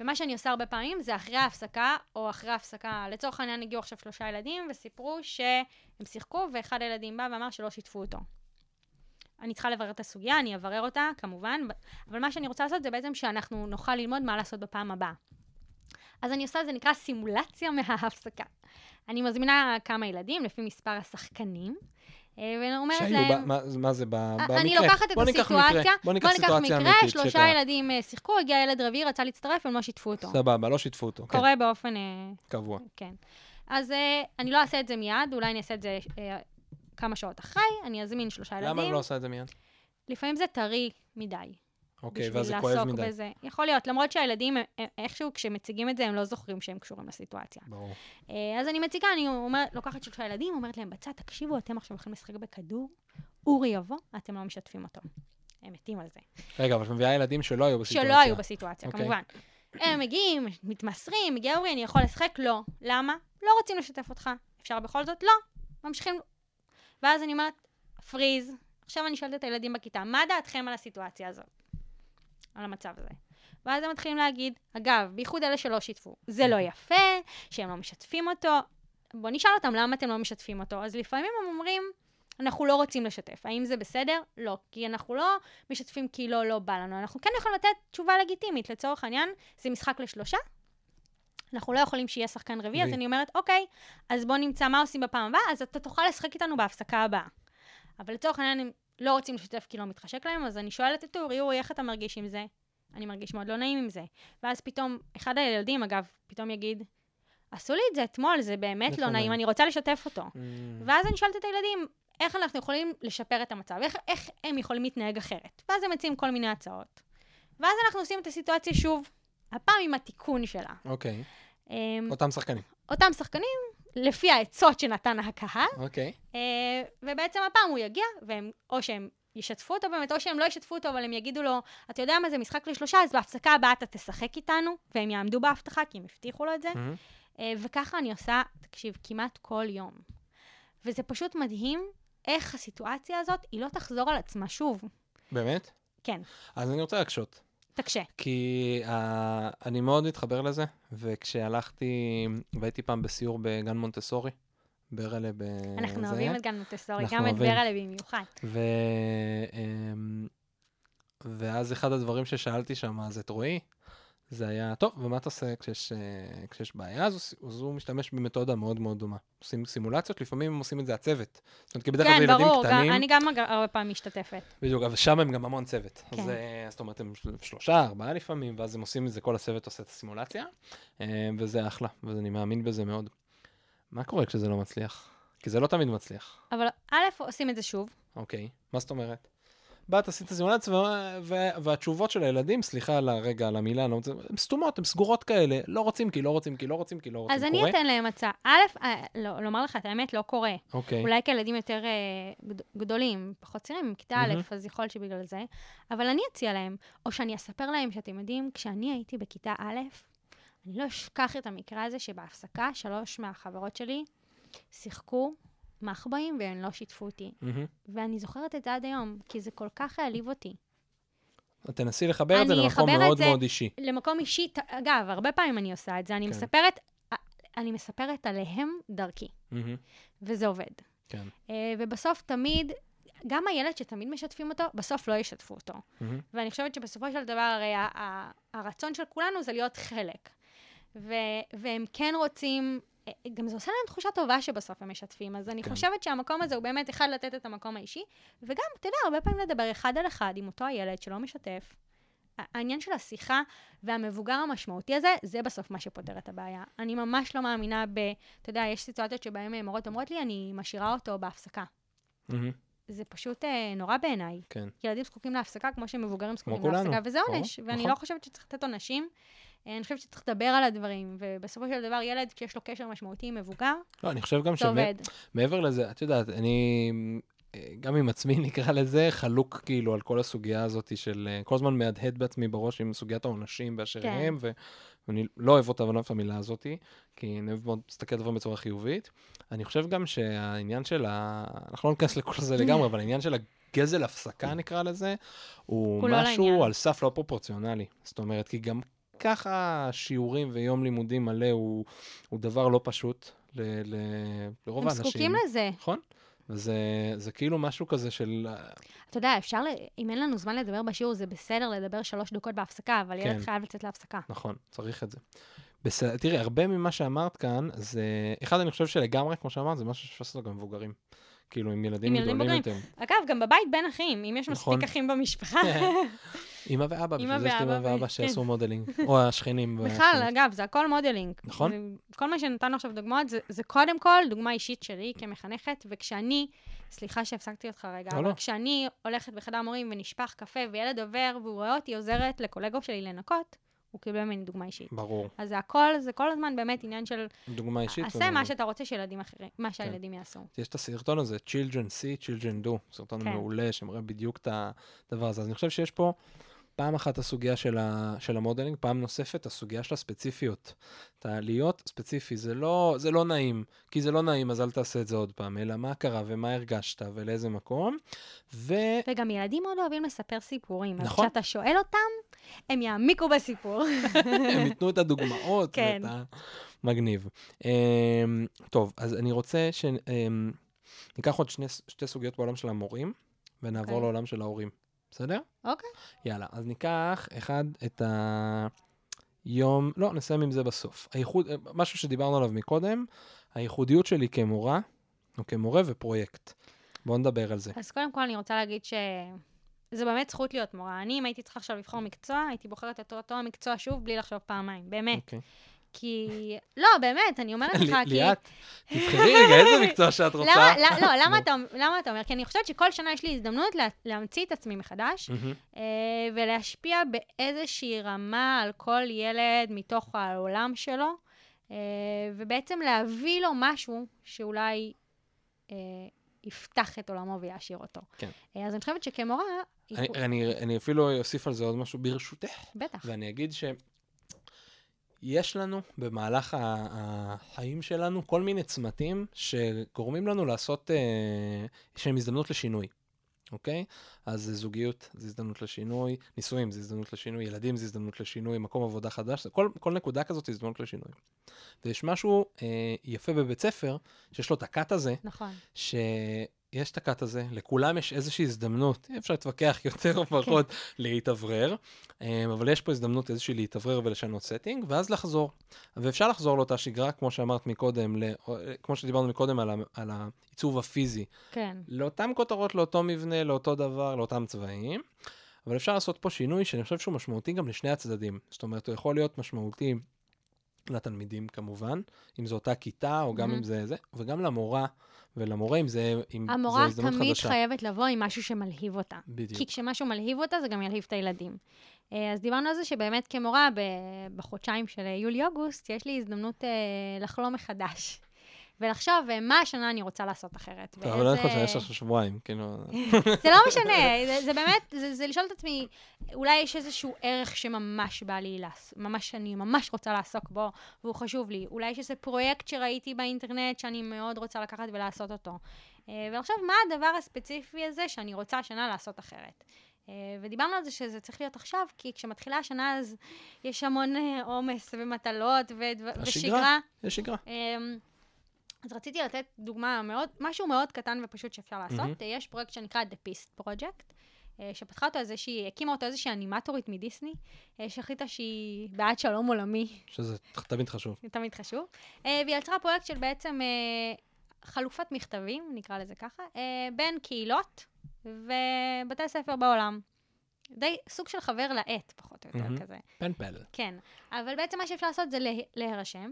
ומה שאני עושה הרבה פעמים זה אחרי ההפסקה, או אחרי ההפסקה, לצורך העניין הגיעו עכשיו שלושה ילדים, וסיפרו שהם שיחקו, ואחד הילדים בא ואמר שלא שיתפו אותו. אני צריכה לברר את הסוגיה, אני אברר אותה, כמובן, אבל מה שאני רוצה לעשות זה בעצם שאנחנו נוכל ללמוד מה לעשות בפעם הבאה. אז אני עושה, זה נקרא סימולציה מההפסקה. אני מזמינה כמה ילדים לפי מספר השחקנים, ואומרת שהיו, להם... מה- מה זה, ב- במקרה? אני לוקחת את בוא ניקח מקרה, הסיטואציה, בוא ניקח סיטואציה אמיתית. שלושה ילדים אה, שיחקו, הגיע ילד רביעי, רצה להצטרף, הם לא שיתפו אותו. סבבה, לא שיתפו אותו. כן, קורה באופן... אה, קבוע. כן. אז אה, אני לא אעשה את זה מיד, אולי אני אעשה את זה אה, כמה שעות אחרי, אני אזמין שלושה ילדים. למה אני לא עושה את זה מיד? לפעמים זה טרי מדי. אוקיי, ואז זה כואב מדי. בזה. יכול להיות, למרות שהילדים, אה, אה, איכשהו כשמציגים את זה, הם לא זוכרים שהם קשורים לסיטואציה. ברור. אה, אז אני מציגה, אני אומרת, לוקחת שלושה ילדים, אומרת להם בצד, תקשיבו, אתם עכשיו הולכים לשחק בכדור, אורי יבוא, אתם לא משתפים אותו. הם מתים על זה. רגע, אבל את מביאה ילדים שלא היו בסיטואציה. שלא היו בסיטואציה, אוקיי. כמובן. הם מגיעים, מתמסרים, מגיע אורי, אני יכול לשחק? לא. למה? לא רוצים לשתף אותך. אפשר בכל זאת? לא. ממשיכים. ואז אני אומרת, פריז. עכשיו אני שואלת את הילדים בכיתה, מה דעתכם על הסיטואציה הזאת? על המצב הזה. ואז הם מתחילים להגיד, אגב, בייחוד אלה שלא שיתפו, זה לא יפה, שהם לא משתפים אותו. בוא נשאל אותם, למה אתם לא משתפים אותו? אז לפעמים הם אומרים, אנחנו לא רוצים לשתף. האם זה בסדר? לא. כי אנחנו לא משתפים כי לא, לא בא לנו. אנחנו כן יכולים לתת תשובה לגיטימית. לצורך העניין, זה משחק לשלושה. אנחנו לא יכולים שיהיה שחקן רביעי, אז. אני אומרת, אוקיי, אז בוא נמצא מה עושים בפעם הבאה, אז אתה תוכל לשחק איתנו בהפסקה הבאה. אבל לצורך העניין, לא רוצים לשתף כי לא מתחשק להם, אז אני שואלת את אורי, אורי, איך אתה מרגיש עם זה? אני מרגיש מאוד לא נעים עם זה. ואז פתאום, אחד הילדים, אגב, פתאום יגיד, עשו לי את זה אתמול, זה באמת לא לא נעים, נעים." אני רוצה לשתף אותו. Mm, ואז אני שואלת את הילדים, איך אנחנו יכולים לשפר את המצב? איך, איך הם יכולים להתנהג אחרת? ואז הם מציעים כל מיני הצעות. ואז אנחנו עושים את הסיטואציה שוב, הפעם עם התיקון שלה. אוקיי, אמ, אותם שחקנים. אותם שחקנים, לפי העצות שנתן הקהל, אוקיי. אה, ובעצם הפעם הוא יגיע, והם, או שהם ישתפו אותו באמת, או שהם לא ישתפו אותו, אבל הם יגידו לו, אתה יודע מה זה משחק לשלושה, אז בהפסקה הבאה אתה תשחק איתנו, והם יעמדו בהבטחה, כי הם הבטיחו לו את זה. מהמם. אה, וככה אני עושה, תקשיב, כמעט כל יום. וזה פשוט מדהים איך הסיטואציה הזאת, היא לא תחזור על עצמה שוב. באמת? כן, אז אני רוצה להקשות. תקשה. כי uh, אני מאוד מתחבר לזה, וכשהלכתי, והייתי פעם בסיור בגן מונטסורי, ברלה ב... אנחנו זה, אוהבים את גן מונטסורי, גם את אוהבים. ברלה במיוחד. ו... אמ, ואז אחד הדברים ששאלתי שם, אז את רועי, זה היה, טוב, ומה אתה עושה כשיש, אה, כשיש בעיה? אז הוא, אז הוא משתמש במתודה מאוד מאוד דומה. עושים סימולציות, לפעמים הם עושים את זה הצוות. זאת אומרת, כי בדרך כלל זה כן, ילדים ברור, קטנים. אני גם הרבה פעמים משתתפת. בדיוק, אבל שם הם גם המון צוות. כן. אז, אה, זאת אומרת, הם של- שלושה, ארבעה לפעמים, ואז הם עושים את זה, כל הצוות עושה את הסימולציה, אה, וזה אחלה, ואני מאמין בזה מאוד. מה קורה כשזה לא מצליח? כי זה לא תמיד מצליח. אבל א', עושים את זה שוב, אוקיי, מה זאת אומרת? באת, עשית סימולציה, ו- ו- והתשובות של הילדים, סליחה על הרגע, על המילה, לא הן סתומות, הן סגורות כאלה. לא רוצים כי לא רוצים כי לא רוצים כי לא רוצים. אז אני? אתן להם הצעה. א', אה, לא, לומר לך את האמת, לא קורה. אוקיי. אולי כילדים יותר אה, גד- גדולים, פחות צעירים, מכיתה א'. אז יכול שבגלל זה. אבל אני אציע להם, או שאני אספר להם שאתם יודעים, כשאני הייתי בכיתה א', אני לא אשכח את המקרה הזה שבהפסקה, שלוש מהחברות שלי שיחקו מחבאים והם לא שיתפו אותי. מהמם. ואני זוכרת את זה עד היום, כי זה כל כך העליב אותי. תנסי לחבר את זה למקום מאוד זה- מאוד אישי. למקום אישי, אגב, הרבה פעמים אני עושה את זה, אני כן. מספרת, אני מספרת עליהם דרכי, מהמם. וזה עובד. כן. אה, ובסוף תמיד, גם הילד שתמיד משתפים אותו, בסוף לא ישתפו אותו. מהמם. ואני חושבת שבסופו של דבר, הרי הרצון של כולנו זה להיות חלק. ו- והם כן רוצים, אה, גם זה עושה להם תחושה טובה שבסוף הם משתפים. אז אני כן. חושבת שהמקום הזה הוא באמת, אחד, לתת את המקום האישי, וגם, אתה יודע, הרבה פעמים לדבר אחד על אחד עם אותו הילד שלא משתף. העניין של השיחה והמבוגר המשמעותי הזה, זה בסוף מה שפותר את הבעיה. אני ממש לא מאמינה ב... אתה יודע, יש סיטואציות שבהן מורות אומרות לי, אני משאירה אותו בהפסקה. מהמם. זה פשוט אה, נורא בעיניי. כן. ילדים זקוקים להפסקה כמו שמבוגרים זקוקים להפסקה, וזה ברור, עונש. ואני נכון. לא חושבת שצריך לתת עונשים. אה, אני חושבת שצריך לדבר על הדברים, ובסופו של דבר ילד, כשיש לו קשר משמעותי עם מבוגר, לא, אני חושב גם. שמעבר לזה, את יודעת, אני אה, גם עם עצמי [LAUGHS] נקרא לזה, חלוק כאילו על כל הסוגיה הזאת של, אה, כל הזמן מהדהד בעצמי בראש עם סוגיית העונשים באשר כן. הם, ואני לא אוהב אותה ואני לא אוהב את המילה הזאת, כי אני אוהב מאוד להסתכל על דברים בצורה חיובית. אני חושב גם שהעניין של ה... אנחנו לא ניכנס לכל זה לגמרי, [LAUGHS] אבל העניין של הגזל הפסקה נקרא לזה, הוא הוא לא משהו לעניין. על סף לא פרופורציונלי. זאת אומרת, כי גם ככה שיעורים ויום לימודים מלא הוא, הוא דבר לא פשוט ל, ל, לרוב הם האנשים. זקוקים לזה. נכון? וזה זה כאילו משהו כזה של... אתה יודע, אפשר, אם אין לנו זמן לדבר בשיעור, זה בסדר לדבר שלוש דקות בהפסקה, אבל ילד כן. חייב לצאת להפסקה. נכון, צריך את זה. בסדר, תראי, הרבה ממה שאמרת כאן, זה... אחד, אני חושב שלגמרי, כמו שאמרת, זה משהו לעשות אותו גם מבוגרים. כאילו, עם ילדים עם ילדים גדולים. יותר. אגב, גם בבית בין אחים, אם יש נכון. מספיק אחים במשפחה. [LAUGHS] אמא ואבא, בשביל זה יש לי אמא ואבא ו- ואבא כן. שעשו modeling. [LAUGHS] או השכנים. בכלל. אגב, זה הכל modeling. נכון. כל מה שנתנו עכשיו דוגמאות, זה, זה קודם כל דוגמה אישית שלי כמחנכת, וכשאני, סליחה שהפסקתי אותך רגע, לא, אבל לא. כשאני הולכת בחדר מורים ונשפך קפה וילד עובר והוא רואה אותי עוזרת לקולגות שלי לנקות, הוא קיבל ממני דוגמה אישית. ברור. אז זה הכל, זה כל הזמן באמת עניין של, דוגמה אישית. עשה ומדהים. מה שאתה רוצה שילדים אחרים, כן. מה שהילדים יעשו. יש את הסרטון הזה, Children see, Children do, סרטון כן. מעולה שמראה בדיוק את הדבר הזה. אז אני חושב שיש פה פעם אחת הסוגיה של, ה, של המודלינג, פעם נוספת הסוגיה של הספציפיות. אתה להיות ספציפי, זה לא, זה לא נעים, כי זה לא נעים, אז אל תעשה את זה עוד פעם, אלא מה קרה ומה הרגשת ולאיזה מקום. ו... וגם ילדים מאוד אוהבים לספר סיפורים. נכון. אז כשאתה שואל אותם, הם יעמיקו בסיפור. [LAUGHS] הם ייתנו את הדוגמאות. כן. ואת ה... מגניב. Um, טוב, אז אני רוצה שניקח עוד שני, שתי סוגיות בעולם של המורים, ונעבור אוקיי. לעולם של ההורים. בסדר? אוקיי. יאללה, אז ניקח אחד את היום, לא, נסיים עם זה בסוף. הייחוד, משהו שדיברנו עליו מקודם, הייחודיות שלי כמורה, או כמורה ופרויקט. בואו נדבר על זה. אז קודם כל אני רוצה להגיד שזה באמת זכות להיות מורה. אני, אם הייתי צריכה עכשיו לבחור מקצוע, הייתי בוחרת את אותו המקצוע שוב, בלי לחשוב פעמיים. באמת. אוקיי. כי... לא, באמת, אני אומרת [LAUGHS] לך, כי... ליאת, תבחרי רגע [LAUGHS] איזה מקצוע שאת רוצה. למה, לא, לא, למה. אתה, למה אתה אומר? כי אני חושבת שכל שנה יש לי הזדמנות לה, להמציא את עצמי מחדש. אה, ולהשפיע באיזושהי רמה על כל ילד מתוך העולם שלו, אה, ובעצם להביא לו משהו שאולי אה, יפתח את עולמו ויעשיר אותו. כן. אז אני חושבת שכמורה, אני, אני, אני אפילו אוסיף על זה עוד משהו ברשותך, בטח. ואני אגיד שיש לנו במהלך החיים שלנו כל מיני צמתים שגורמים לנו לעשות, אה, שהם הזדמנות לשינוי, אוקיי? אז זוגיות זה הזדמנות לשינוי, נישואים זה הזדמנות לשינוי, ילדים זה הזדמנות לשינוי, מקום עבודה חדש, כל, כל נקודה כזאת היא הזדמנות לשינוי. ויש משהו אה, יפה בבית ספר, שיש לו את הקאט הזה, נכון. שיש את הקאט הזה, לכולם יש איזושהי הזדמנות, אפשר להתווכח [LAUGHS] יותר או פחות, להתאוורר, אה, אבל יש פה הזדמנות איזושהי להתאוורר ולשנות setting, ואז לחזור. ואפשר לחזור לאותה שגרה, כמו שאמרת מקודם, ל... או, אה, כמו שדיברנו מקודם על, ה... על העיצוב הפיזי, כן. לאותם כותרות, לאותו מבנה, לאותו דבר, לאותם צבעים, אבל אפשר לעשות פה שינוי שאני חושב שהוא משמעותי גם לשני הצדדים. זאת אומרת, הוא יכול להיות משמעותי לתלמידים כמובן, אם זו אותה כיתה או גם Mhm. אם זה זה, וגם למורה ולמורה אם זה, אם זה המורה הזדמנות תמיד חדשה. חייבת לבוא עם משהו שמלהיב אותה. בדיוק. כי כשמשהו מלהיב אותה, זה גם ילהיב את הילדים. אה, אז דיברנו על זה שבאמת כמורה, בחודשיים של יולי-אוגוסט, יש לי הזדמנות אה, לחלום מחדש. ולחשוב מה השנה אני רוצה לעשות אחרת. טוב, אבל לא יכול ואיזה- שיש לך שבועיים, כאילו... זה לא משנה, זה, זה באמת, זה, זה לשאול את עצמי, אולי יש איזשהו ערך שממש בא לי, ממש, אני ממש רוצה לעסוק בו, והוא חשוב לי. אולי יש איזה פרויקט שראיתי באינטרנט שאני מאוד רוצה לקחת ולעשות אותו. אה, ולחשוב מה הדבר הספציפי הזה שאני רוצה השנה לעשות אחרת. אה, ודיברנו על זה שזה צריך להיות עכשיו, כי כשמתחילה השנה אז יש המון אה, עומס ומטלות ודבר- השגרה. ושגרה. יש שגרה. אז רציתי לתת דוגמה מאוד, משהו מאוד קטן ופשוט שאפשר לעשות. מהמם. יש פרויקט שנקרא The Peace Project, אה, שפתחה אותו איזושהי, הקימה אותו איזושהי אנימטורית מדיסני, אה, שהחליטה שהיא בעד שלום עולמי, שזה תמיד חשוב. [LAUGHS] תמיד חשוב. אה, והיא יצרה פרויקט של בעצם חלופת מכתבים, נקרא לזה ככה, בין קהילות ובתי ספר בעולם. די סוג של חבר לעט, פחות או יותר מהמם. כזה. פנפל. כן, אבל בעצם מה שאפשר לעשות זה לה- להירשם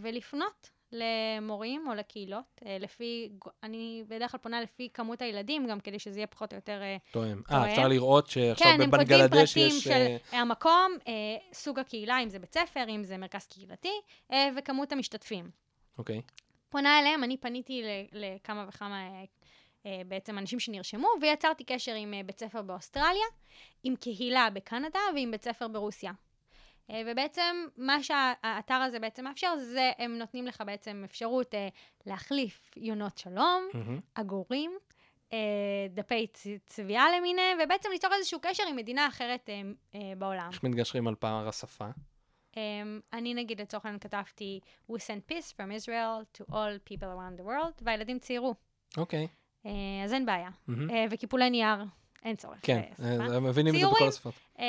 ולפנות למורים או לקהילות, אה, לפי, אני בדרך כלל פונה לפי כמות הילדים, גם כדי שזה יהיה פחות או יותר... אה, תואם. אה, אפשר לראות שעכשיו כן, הם כותבים בבנגלדש פרטים יש... של אה, המקום, אה, סוג הקהילה, אם זה בית ספר, אם זה מרכז קהילתי, אה, וכמות המשתתפים. אוקיי. פונה אליהם, אני פניתי לכמה וכמה אה, אה, בעצם אנשים שנרשמו, ויצרתי קשר עם אה, בית ספר באוסטרליה, עם קהילה בקנדה ועם בית ספר ברוסיה. אה, ובעצם מה שהאתר הזה בעצם מאפשר, זה הם נותנים לך בעצם אפשרות אה, להחליף יונות שלום, מהמם. עגורים, אה, דפי צביעה למיניהם, ובעצם ליצור איזשהו קשר עם מדינה אחרת בעולם. איך מתגשרים על פער השפה? Um, אני נגיד לצורך העניין כתבתי We send peace from Israel to all people around the world, והילדים ציירו. אוקיי. Uh, אז אין בעיה. מהמם. Uh, וקיפולי נייר, אין צורך. כן, בשפה. אה, הם מבינים את זה בכל. השפות. Uh,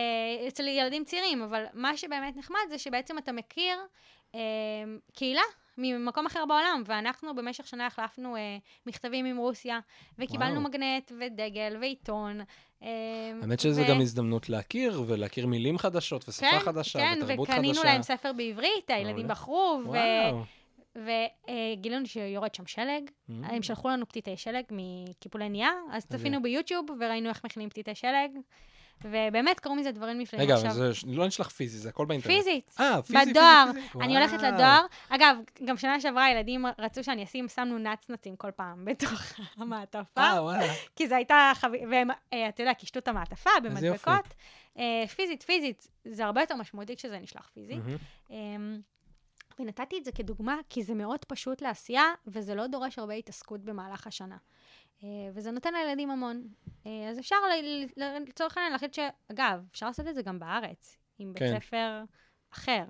אצל ילדים צעירים, אבל מה שבאמת נחמד זה שבעצם אתה מכיר קהילה ממקום אחר בעולם, ואנחנו במשך שנה החלפנו uh, מכתבים עם רוסיה, וקיבלנו וואו. מגנט ודגל ועיתון. uh, האמת שזה ו- גם הזדמנות להכיר ולהכיר מילים חדשות ושפה כן, חדשה כן, ותרבות חדשה. וקנינו להם ספר בעברית, הילדים. בחרו, ו... וגילינו שיורד שם שלג. Mm. הם שלחו לנו פתיתי שלג מקיפולי נייר, אז. צפינו ביוטיוב וראינו איך מכינים פתיתי שלג, ובאמת קרו מזה דברים נפלאים רגע, עכשיו. אבל זה לא נשלח פיזי, זה הכל באינטרנט. פיזית. אה, פיזי, פיזי, בדואר. פיזי. אני הולכת. לדואר. אגב, גם שנה שעברה הילדים רצו שאני אשים, שמנו נצנצים כל פעם בתוך [LAUGHS] המעטפה, אה, וואלה. כי זו הייתה חוויה, והם, אה, אתה יודע, קישטו את המעטפה. במדבקות. אה, פיזית, פיזית, זה הרבה יותר משמעותי כשזה נשלח פיזית. מהמם. ונתתי את זה כדוגמה, כי זה מאוד פשוט לעשייה, וזה לא דורש הרבה התעסקות במהלך השנה. אה, וזה נותן לילדים המון. אה, אז אפשר, לצורך העניין, להחליט ש... אגב, אפשר לעשות את זה גם בארץ, עם בית כן. ספר אחר,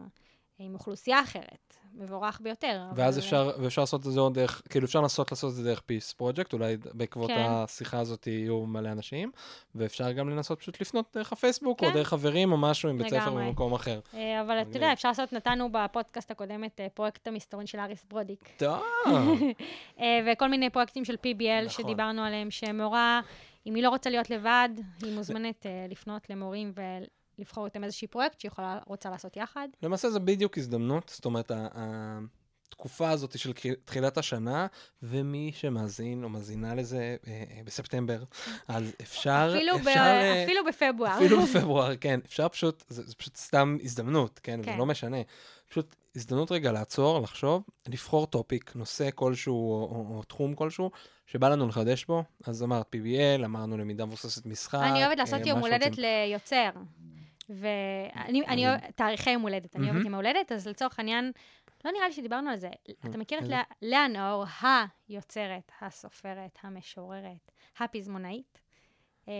עם אוכלוסייה אחרת, מבורך ביותר. ואז אבל- אפשר, ואפשר לעשות את זה עוד דרך, כאילו אפשר לנסות לעשות את זה דרך פיס פרויקט, אולי בעקבות כן. השיחה הזאת יהיו מלא אנשים, ואפשר גם לנסות פשוט לפנות דרך הפייסבוק, או כן. דרך חברים, או משהו עם בית ספר. במקום אחר. אה, אבל אתה. יודע, אפשר לעשות, נתנו בפודקאסט הקודם את פרויקט המסתורין של אריס ברודיק. טוב. [LAUGHS] אה, וכל מיני פרויקטים של PBL נכון. שדיברנו עליהם, שמורה, אם היא לא רוצה להיות לבד, היא מוזמנת אה, לפנות למורים ולבחור איתם איזשהי פרויקט שהיא יכולה, רוצה לעשות יחד. למעשה זה בדיוק הזדמנות, זאת אומרת, התקופה הזאת של תחילת השנה, ומי שמאזין או מאזינה לזה אה, אה, בספטמבר, [LAUGHS] אז אפשר, אפילו, ב, אפשר, אה, אפילו בפברואר. אפילו [LAUGHS] בפברואר, כן, אפשר פשוט, זה, זה פשוט סתם הזדמנות, כן, כן. זה לא משנה. פשוט הזדמנות רגע לעצור, לחשוב, לבחור טופיק, נושא כלשהו או, או, או תחום כלשהו, שבא לנו לחדש בו. אז אמרת PBL, אמרנו למידה מבוססת משחק. אני אוהבת לעשות יום הולדת. ליוצר. ואני אני תאריכי יום הולדת, אני. אוהבת יום הולדת, אז לצורך העניין, לא נראה לי שדיברנו על זה. אתה מכיר את? לאה- נאור, היוצרת, הסופרת, המשוררת, הפזמונאית? אה,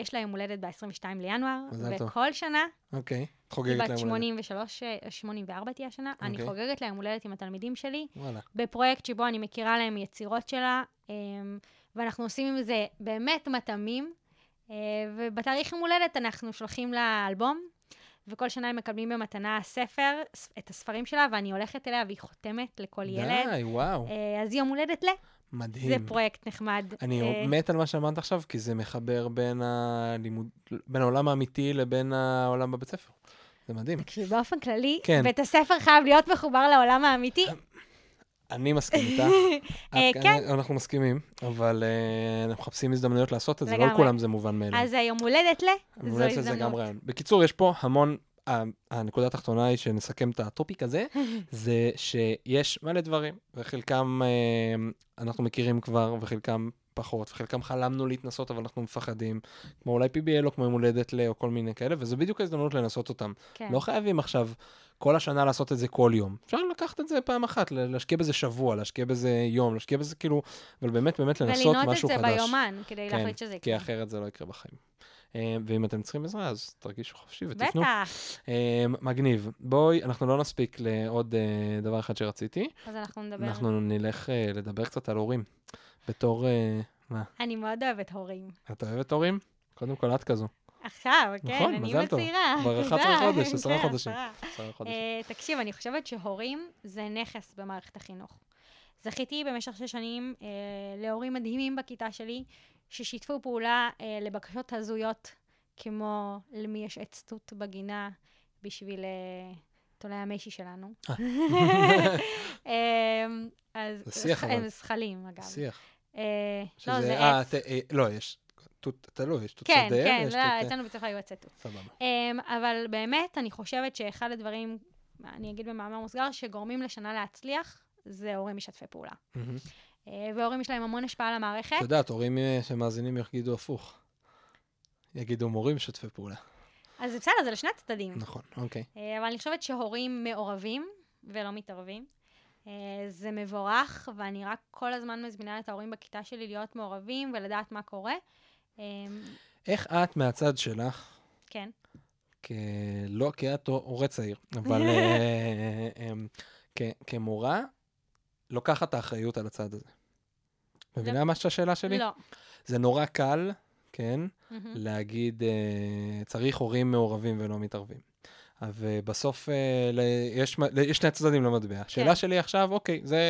יש לה יום הולדת ב-22 לינואר. וכל שנה אוקיי, את היא חוגגת בת להם 83, אה, 84 תהיה השנה. אני אוקיי. חוגגת לה יום הולדת עם התלמידים שלי. בפרויקט שבו אני מכירה להם יצירות שלה, אמ, ואנחנו עושים עם זה באמת מטעמים. אה, ובתאריך יום הולדת אנחנו שולחים לה אלבום, וכל שנה הם מקבלים במתנה ספר, את הספרים שלה, ואני הולכת אליה והיא חותמת לכל ילד. די, וואו, אה, אז יום הולדת ל, מדהים. זה פרויקט נחמד. אני אה, מת על מה שאמרת עכשיו, כי זה מחבר בין הלימוד, בין העולם האמיתי לבין העולם בבית ספר. זה מדהים. תקשיב, באופן כללי, כן. בית הספר חייב להיות מחובר לעולם האמיתי. אני מסכים איתך. [LAUGHS] אה, כן. אנחנו מסכימים, אבל אה, אנחנו מחפשים הזדמנויות לעשות את זה, לא. לכולם זה מובן מאליו. אז היום הולדת ל, זו אולי זה גם הזדמנות. רעיון. בקיצור, יש פה המון, ה- הנקודה התחתונה היא שנסכם את הטופיק הזה, [LAUGHS] זה שיש מלא דברים, וחלקם אה, אנחנו מכירים כבר, וחלקם פחות, וחלקם חלמנו להתנסות, אבל אנחנו מפחדים, כמו אולי PBL או כמו יום הולדת ל, או כל מיני כאלה, וזה בדיוק ההזדמנות לנסות אותם. כן. לא חייבים עכשיו כל השנה לעשות את זה כל יום. אפשר לקחת את זה פעם אחת, להשקיע בזה שבוע, להשקיע בזה יום, להשקיע בזה כאילו, אבל באמת באמת לנסות ולנות את משהו זה חדש. ביומן, כדי כן, להחליט שזה כי יקרה. אחרת זה לא יקרה בחיים. אה, ואם אתם צריכים עזרה, אז תרגישו חופשי ותפנו. בטח. אה, מגניב. בואי, אנחנו לא נספיק לעוד אה, דבר אחד שרציתי. אז אנחנו נדבר. אנחנו נלך לדבר קצת על הורים. בתור, מה, אני מאוד אוהבת הורים. את אוהבת הורים? קודם כל, את כזו. עכשיו, כן, נכון, אני מזל טוב. כבר תודה. 11 [LAUGHS] חודש, 10 כן, חודשים. אה, תקשיב, אני חושבת שהורים זה נכס במערכת החינוך. זכיתי במשך שש שנים אה, להורים מדהימים בכיתה שלי, ששיתפו פעולה אה, לבקשות הזויות, כמו למי יש עץ תות בגינה בשביל אה, תולי המשי שלנו. [LAUGHS] אה, אז זה שיח, אבל. הם זכלים, אגב. שיח. אה, לא, זה אה, עץ. אה, לא, יש, תלוי, יש תות כן, כן, ויש לא, אה, אצלנו ספר היו תות. סבבה. Um, אבל באמת, אני חושבת שאחד הדברים, אני אגיד במאמר מוסגר, שגורמים לשנה להצליח, זה הורים משתפי פעולה. Uh, והורים יש להם המון השפעה על המערכת. את יודעת, הורים אה, שמאזינים יגידו הפוך. יגידו מורים שותפי פעולה. אז בסדר, זה לשני הצדדים. נכון, אוקיי. Uh, אבל אני חושבת שהורים מעורבים ולא מתערבים. זה מבורך, ואני רק כל הזמן מזמינה את ההורים בכיתה שלי להיות מעורבים ולדעת מה קורה. Um, איך את מהצד שלך, כן. כ... לא כי את הורה צעיר, [LAUGHS] אבל אה, אמ, כ... כמורה, לוקחת את האחריות על הצד הזה. מבינה מה השאלה שלי? לא. זה נורא קל, כן. להגיד, אה, צריך הורים מעורבים ולא מתערבים. ובסוף אה, יש, יש שני צדדים למטבע. השאלה שלי עכשיו, אוקיי, זה,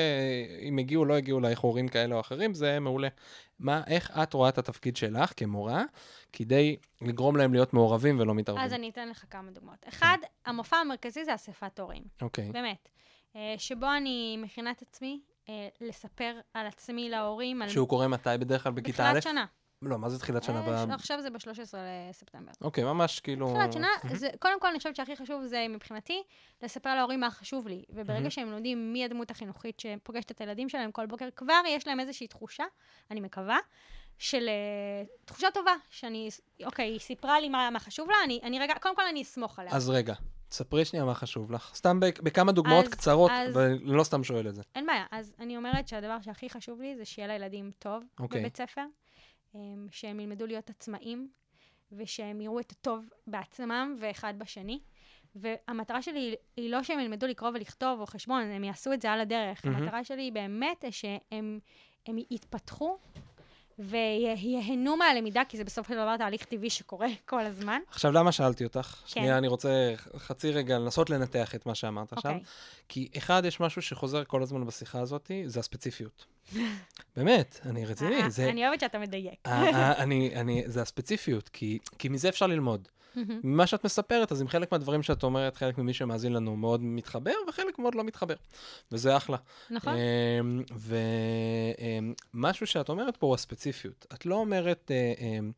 אם הגיעו, לא הגיעו לך הורים כאלה או אחרים, זה מעולה. מה, איך את רואה את התפקיד שלך כמורה, כדי לגרום להם להיות מעורבים ולא מתערבים? אז אני אתן לך כמה דוגמאות. אחד, המופע המרכזי זה אספת הורים. אוקיי. באמת. אה, שבו אני מכינה את עצמי אה, לספר על עצמי להורים, על שהוא קורה מתי בדרך כלל בכיתה א'? בתחילת שנה. לא, מה זה תחילת שנה? אה, ב... עכשיו זה ב-13 לספטמבר. אוקיי, ממש כאילו... תחילת שנה. זה, קודם כל אני חושבת שהכי חשוב זה מבחינתי, לספר להורים מה חשוב לי. וברגע. שהם לומדים מי הדמות החינוכית שפוגשת את הילדים שלהם כל בוקר, כבר יש להם איזושהי תחושה, אני מקווה, של אה, תחושה טובה, שאני, אוקיי, היא סיפרה לי מה, מה חשוב לה, אני, אני רגע, קודם כל אני אסמוך עליה. אז רגע, תספרי שנייה מה חשוב לך. סתם בכ- בכמה דוגמאות אז- קצרות, אז- ואני לא סתם שואל את זה. אין בעיה. אז אני אומרת שהדבר שהכי חשוב לי זה שיהיה לילדים טוב אוקיי. בבית ספר, שהם ילמדו להיות עצמאים, ושהם יראו את הטוב בעצמם ואחד בשני. והמטרה שלי היא- לא שהם ילמדו לקרוא ולכתוב או חשבון, הם יעשו את זה על הדרך. מהמם. המטרה שלי היא באמת שהם הם יתפתחו וייהנו מהלמידה, כי זה בסופו של דבר תהליך טבעי שקורה [LAUGHS] כל הזמן. עכשיו, למה שאלתי אותך? כן. שנייה, אני רוצה חצי רגע לנסות לנתח את מה שאמרת עכשיו. אוקיי. כי אחד, יש משהו שחוזר כל הזמן בשיחה הזאת, זה הספציפיות. באמת, אני רציני, אה, זה... אני אוהבת שאתה מדייק. אה, אה, אני, אני, זה הספציפיות, כי, כי מזה אפשר ללמוד. ממה שאת מספרת, אז עם חלק מהדברים שאת אומרת, חלק ממי שמאזין לנו מאוד מתחבר, וחלק מאוד לא מתחבר. וזה אחלה. נכון? אמ, ומשהו שאת אומרת פה הוא הספציפיות. את לא אומרת, אמ,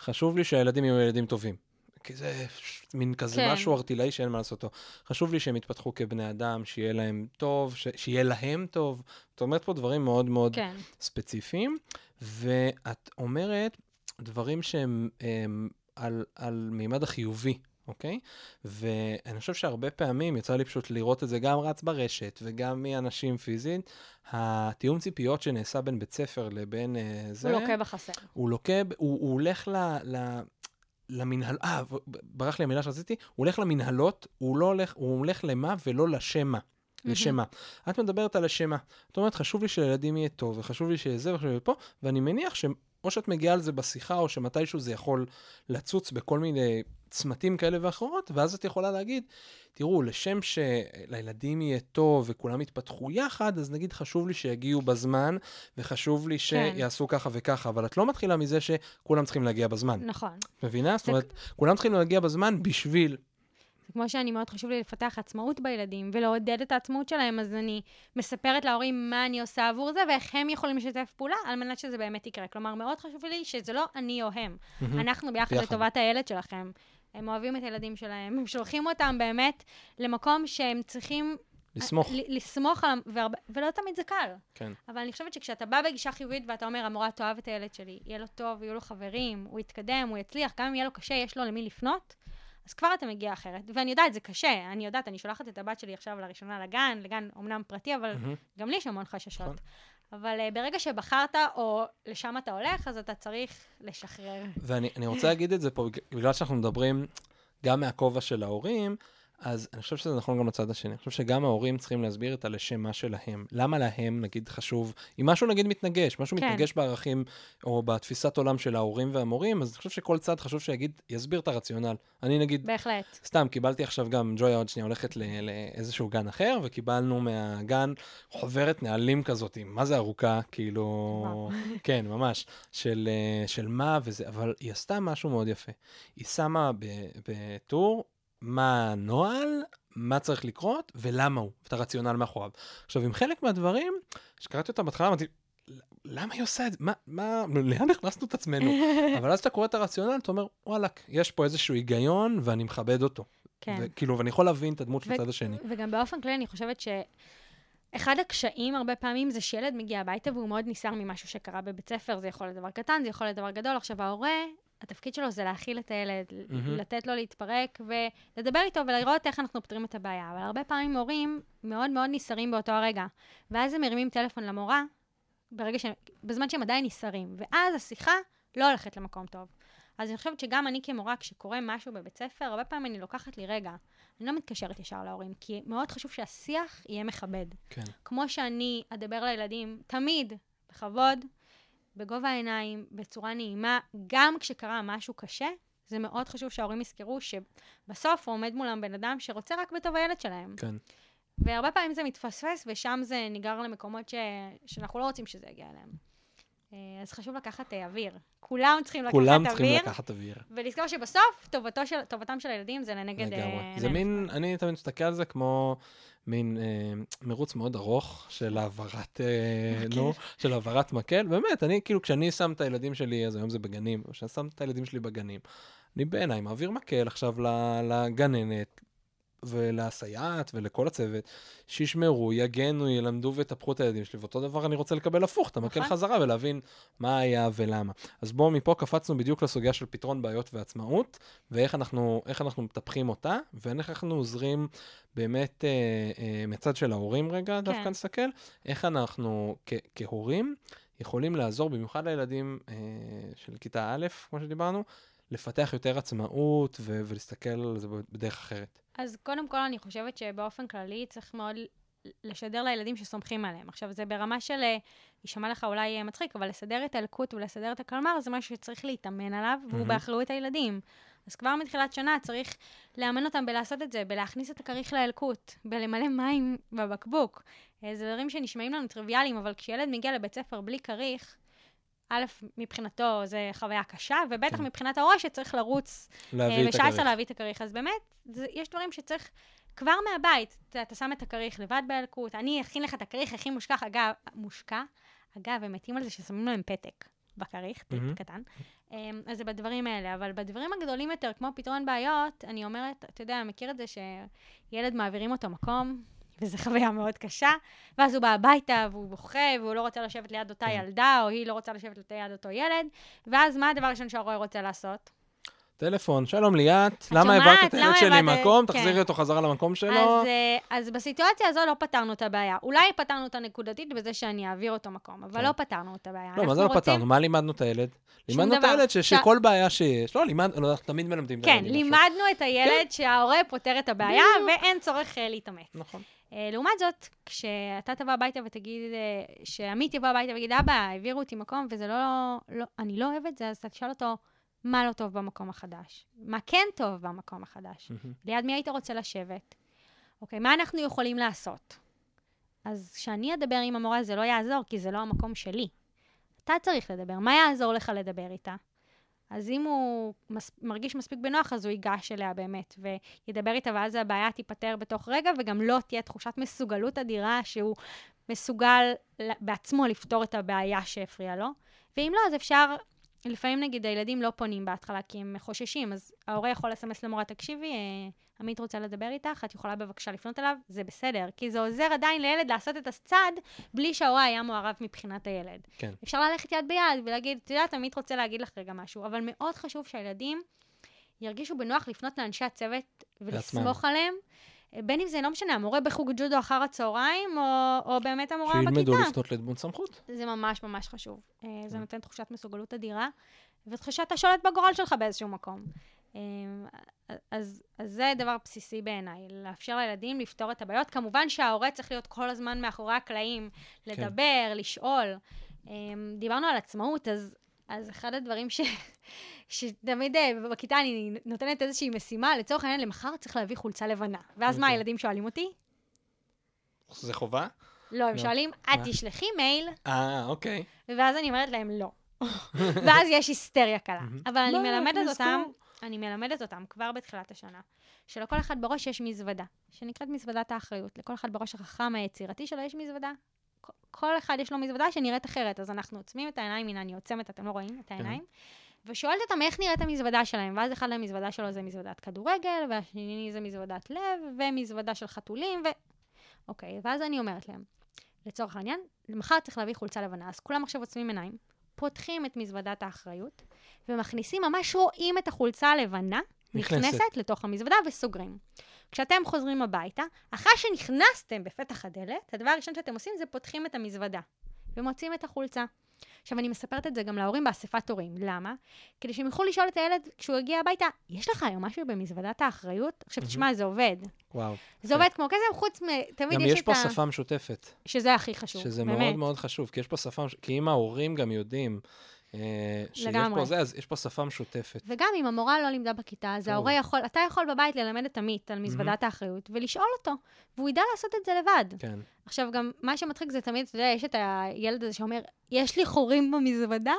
חשוב לי שהילדים יהיו ילדים טובים. כי זה מין כזה כן. משהו ארטילאי שאין מה לעשות אותו. חשוב לי שהם יתפתחו כבני אדם, שיהיה להם טוב, ש- שיהיה להם טוב. את אומרת פה דברים מאוד מאוד כן. ספציפיים, ואת אומרת דברים שהם הם, על, על מימד החיובי, אוקיי? ואני חושב שהרבה פעמים יצא לי פשוט לראות את זה גם רץ ברשת וגם מאנשים פיזית, התיאום ציפיות שנעשה בין בית ספר לבין אה, זה, הוא לוקה בחסר. הוא לוקה, הוא, הוא הולך ל... ל למנהל, אה, ברח לי המילה שרציתי, הוא הולך למנהלות, הוא לא הולך, הוא הולך למה ולא לשמה. לשמה. את מדברת על השמה. את אומרת, חשוב לי שלילדים יהיה טוב, וחשוב לי שיהיה זה וחשוב לי פה, ואני מניח שאו שאת מגיעה על זה בשיחה, או שמתישהו זה יכול לצוץ בכל מיני צמתים כאלה ואחרות, ואז את יכולה להגיד, תראו, לשם שלילדים יהיה טוב וכולם יתפתחו יחד, אז נגיד חשוב לי שיגיעו בזמן, וחשוב לי שיעשו ככה וככה, אבל את לא מתחילה מזה שכולם צריכים להגיע בזמן. נכון. מבינה? זאת אומרת, כולם צריכים להגיע בזמן בשביל זה כמו שאני, מאוד חשוב לי לפתח עצמאות בילדים ולעודד את העצמאות שלהם, אז אני מספרת להורים מה אני עושה עבור זה ואיך הם יכולים לשתף פעולה על מנת שזה באמת יקרה. כלומר, מאוד חשוב לי שזה לא אני או הם. אנחנו ביחד. לטובת הילד שלכם. הם אוהבים את הילדים שלהם, הם שולחים אותם באמת למקום שהם צריכים לסמוך. לסמוך עליו, והרבה- ולא תמיד זה קל. כן. אבל אני חושבת שכשאתה בא בגישה חיובית ואתה אומר, המורה תאהב את הילד שלי, יהיה לו טוב, יהיו לו חברים, הוא יתקדם, הוא יצליח, גם אם יהיה לו קשה, יש לו למי לפנות, אז כבר אתה מגיע אחרת. ואני יודעת, זה קשה, אני יודעת, אני שולחת את הבת שלי עכשיו לראשונה לגן, לגן אומנם פרטי, אבל מהמם. גם לי יש המון חששות. נכון. אבל uh, ברגע שבחרת, או לשם אתה הולך, אז אתה צריך לשחרר. ואני אני רוצה להגיד את זה פה, בג- בגלל שאנחנו מדברים גם מהכובע של ההורים, אז אני חושב שזה נכון גם לצד השני. אני חושב שגם ההורים צריכים להסביר את הלשם מה שלהם. למה להם, נגיד, חשוב, אם משהו נגיד מתנגש, משהו כן. מתנגש בערכים או בתפיסת עולם של ההורים והמורים, אז אני חושב שכל צד חשוב שיגיד, יסביר את הרציונל. אני נגיד, בהחלט. סתם, קיבלתי עכשיו גם, ג'ויה עוד שנייה הולכת לאיזשהו גן אחר, וקיבלנו מהגן חוברת נהלים כזאת, מה זה ארוכה, כאילו. כן, ממש, של, אה, של מה וזה, אבל היא עשתה משהו מאוד יפה. היא שמה בטור מה הנוהל, מה צריך לקרות ולמה הוא, ואת הרציונל מאחוריו. עכשיו, עם חלק מהדברים, כשקראתי אותם בהתחלה, אמרתי, למה היא עושה את זה? מה, מה, לאן הכנסנו את עצמנו? [LAUGHS] אבל אז אתה קורא את הרציונל, אתה אומר, וואלכ, יש פה איזשהו היגיון ואני מכבד אותו. כן. וכאילו, ואני יכול להבין את הדמות של הצד השני. וגם באופן כללי, אני חושבת שאחד הקשיים הרבה פעמים זה שילד מגיע הביתה והוא מאוד נסער ממשהו שקרה בבית ספר, זה יכול להיות דבר קטן, זה יכול להיות דבר גדול. עכשיו, ההורה, התפקיד שלו זה להכיל את הילד, מהמם. לתת לו להתפרק ולדבר איתו ולראות איך אנחנו פותרים את הבעיה. אבל הרבה פעמים הורים מאוד מאוד נסערים באותו הרגע, ואז הם מרימים טלפון למורה, ברגע ש... בזמן שהם עדיין נסערים, ואז השיחה לא הולכת למקום טוב. אז אני חושבת שגם אני כמורה, כשקורה משהו בבית ספר, הרבה פעמים אני לוקחת לי רגע. אני לא מתקשרת ישר להורים, כי מאוד חשוב שהשיח יהיה מכבד. כן. כמו שאני אדבר לילדים, תמיד, בכבוד, בגובה העיניים, בצורה נעימה, גם כשקרה משהו קשה, זה מאוד חשוב שההורים יזכרו שבסוף עומד מולם בן אדם שרוצה רק בטוב הילד שלהם. כן. והרבה פעמים זה מתפספס, ושם זה ניגר למקומות ש... שאנחנו לא רוצים שזה יגיע אליהם. אה, אז חשוב לקחת אה, אוויר. כולם צריכים לקחת כולם אוויר. צריכים לקחת אוויר. ולזכור שבסוף, טובתו של, טובתם של הילדים זה לנגד... לגמרי. אה, זה. מין, אני תמיד מסתכל על זה כמו מין אה, מרוץ מאוד ארוך של העברת, אה, מקל. נו, של העברת מקל. באמת, אני כאילו, כשאני שם את הילדים שלי, אז היום זה בגנים, כשאני שם את הילדים שלי בגנים, אני בעיניי מעביר מקל עכשיו לגננת. ולסייעת ולכל הצוות, שישמרו, יגנו, ילמדו ויטפחו את הילדים שלי, ואותו דבר אני רוצה לקבל הפוך, את המקל נכון. חזרה ולהבין מה היה ולמה. אז בואו מפה קפצנו בדיוק לסוגיה של פתרון בעיות ועצמאות, ואיך אנחנו, איך אנחנו מטפחים אותה, ואיך אנחנו עוזרים באמת, אה, אה, מצד של ההורים רגע, דווקא כן. נסתכל, איך אנחנו כ- כהורים יכולים לעזור, במיוחד לילדים אה, של כיתה א', כמו שדיברנו, לפתח יותר עצמאות ו- ולהסתכל על זה בדרך אחרת. אז קודם כל, אני חושבת שבאופן כללי צריך מאוד לשדר לילדים שסומכים עליהם. עכשיו, זה ברמה של, אה, יישמע לך אולי אה, מצחיק, אבל לסדר את האלקוט ולסדר את הקלמר זה משהו שצריך להתאמן עליו, והוא מהמם. באחריות הילדים. אז כבר מתחילת שנה צריך לאמן אותם בלעשות את זה, בלהכניס את הכריך לאלקוט, בלמלא מים בבקבוק. אה, זה דברים שנשמעים לנו טריוויאליים, אבל כשילד מגיע לבית ספר בלי כריך, א', מבחינתו זה חוויה קשה, ובטח כן. מבחינת ההורה שצריך לרוץ אה, בשעה. עשרה להביא את הכריך. אז באמת, זה, יש דברים שצריך כבר מהבית, אתה, אתה שם את הכריך לבד באלקוט, אני אכין לך את הכריך הכי מושקע, אגב, מושקע, אגב, הם מתים על זה ששמים להם פתק בכריך, טיפ מהמם. קטן. אמ, אז זה בדברים האלה, אבל בדברים הגדולים יותר, כמו פתרון בעיות, אני אומרת, אתה יודע, מכיר את זה שילד מעבירים אותו מקום, וזו חוויה מאוד קשה, ואז הוא בא הביתה והוא בוכה, והוא לא רוצה לשבת ליד אותה כן. ילדה, או היא לא רוצה לשבת ליד אותו ילד, ואז מה הדבר הראשון שההורה רוצה לעשות? טלפון, שלום ליאת, למה? העברת את הילד שלי העברת- מקום? כן. תחזירי אותו חזרה למקום שלו. אז, אה, אז בסיטואציה הזו לא פתרנו את הבעיה. אולי פתרנו אותה נקודתית בזה שאני אעביר אותו מקום, אבל כן. לא פתרנו את הבעיה. לא, מה זה לא פתרנו? מה לימדנו את הילד? לימדנו את. הילד שכל בעיה שיש, לא, לימדנו, לא, אנחנו תמיד מלמדים את כן, הילדים משהו. לימדנו את הילד שההורה פותר את הבעיה, ואין צורך אה, להתאמץ. נכון. אה, לעומת זאת, כשאתה תבוא הביתה ותגיד, אה, שעמית יבוא הביתה ויגיד, אבא, העבירו אותי מקום, וזה לא, לא, אני לא אוהב את זה, אז אתה תשאל אותו, מה לא טוב במקום החדש? מה כן טוב במקום החדש? מהמם. ליד מי היית רוצה לשבת? אוקיי, מה אנחנו יכולים לעשות? אז כשאני אדבר עם המורה זה לא יעזור, כי זה לא המקום שלי. אתה צריך לדבר, מה יעזור לך לדבר איתה? אז אם הוא מס, מרגיש מספיק בנוח, אז הוא ייגש אליה באמת, וידבר איתה, ואז הבעיה תיפתר בתוך רגע, וגם לא תהיה תחושת מסוגלות אדירה שהוא מסוגל בעצמו לפתור את הבעיה שהפריעה לו. ואם לא, אז אפשר לפעמים נגיד הילדים לא פונים בהתחלה כי הם חוששים, אז ההורה יכול לסמס למורה, תקשיבי, אה, עמית רוצה לדבר איתך, את יכולה בבקשה לפנות אליו, זה בסדר, כי זה עוזר עדיין לילד לעשות את הצעד בלי שההורה היה מעורב מבחינת הילד. כן. אפשר ללכת יד ביד ולהגיד, את יודעת, עמית רוצה להגיד לך רגע משהו, אבל מאוד חשוב שהילדים ירגישו בנוח לפנות לאנשי הצוות ולסמוך עליהם. בין אם זה לא משנה, המורה בחוג ג'ודו אחר הצהריים, או, או באמת המורה בכיתה. שילמדו לפנות לדמות סמכות. זה ממש ממש חשוב. אה, זה נותן תחושת מסוגלות אדירה, ותחושת השולט בגורל שלך באיזשהו מקום. אה, אז, אז זה דבר בסיסי בעיניי, לאפשר לילדים לפתור את הבעיות. כמובן שההורה צריך להיות כל הזמן מאחורי הקלעים, כן. לדבר, כן. לשאול. אה, דיברנו על עצמאות, אז, אז אחד הדברים ש... [LAUGHS] שתמיד אה, בכיתה אני נותנת איזושהי משימה, לצורך העניין, למחר צריך להביא חולצה לבנה. ואז מה אוקיי. הילדים שואלים אותי? זה חובה? לא, הם לא. שואלים, את תשלחי מייל. אה, אוקיי. ואז אני אומרת להם, לא. [LAUGHS] [LAUGHS] ואז יש היסטריה קלה. אבל אני מלמדת אותם, אני מלמדת אותם כבר בתחילת השנה, שלכל אחד בראש יש מזוודה, שנקראת מזוודת האחריות. לכל אחד בראש החכם היצירתי שלו יש מזוודה. כל אחד יש לו מזוודה שנראית אחרת, אז אנחנו עוצמים את העיניים, הנה אני עוצמת, אתם לא רואים את העיניים. כן. ושואלת אותם איך נראית המזוודה שלהם, ואז אחד המזוודה שלו זה מזוודת כדורגל, והשני זה מזוודת לב, ומזוודה של חתולים, ו... אוקיי, ואז אני אומרת להם, לצורך העניין, מחר צריך להביא חולצה לבנה, אז כולם עכשיו עוצמים עיניים, פותחים את מזוודת האחריות, ומכניסים, ממש רואים את החולצה הלבנה, נכנסת, נכנסת לתוך המזוודה וסוגרים. כשאתם חוזרים הביתה, אחרי שנכנסתם בפתח הדלת, הדבר הראשון שאתם עושים זה פותחים את המזוודה, ומוצאים את החולצה. עכשיו, אני מספרת את זה גם להורים באספת הורים. למה? כדי שהם יוכלו לשאול את הילד כשהוא יגיע הביתה, יש לך היום משהו במזוודת האחריות? עכשיו, תשמע, זה עובד. וואו. זה עובד כמו כזה, חוץ מ... תמיד יש את ה... גם יש פה שפה משותפת. שזה הכי חשוב, שזה באמת. מאוד מאוד חשוב, כי יש פה שפה, כי אם ההורים גם יודעים... אה, שיש לגמרי. פה זה, אז יש פה שפה משותפת. וגם אם המורה לא לימדה בכיתה, אז ההורה יכול, אתה יכול בבית ללמד את עמית על מזוודת mm-hmm. האחריות, ולשאול אותו, והוא ידע לעשות את זה לבד. כן. עכשיו, גם מה שמצחיק זה תמיד, אתה יודע, יש את הילד הזה שאומר, יש לי חורים במזוודה.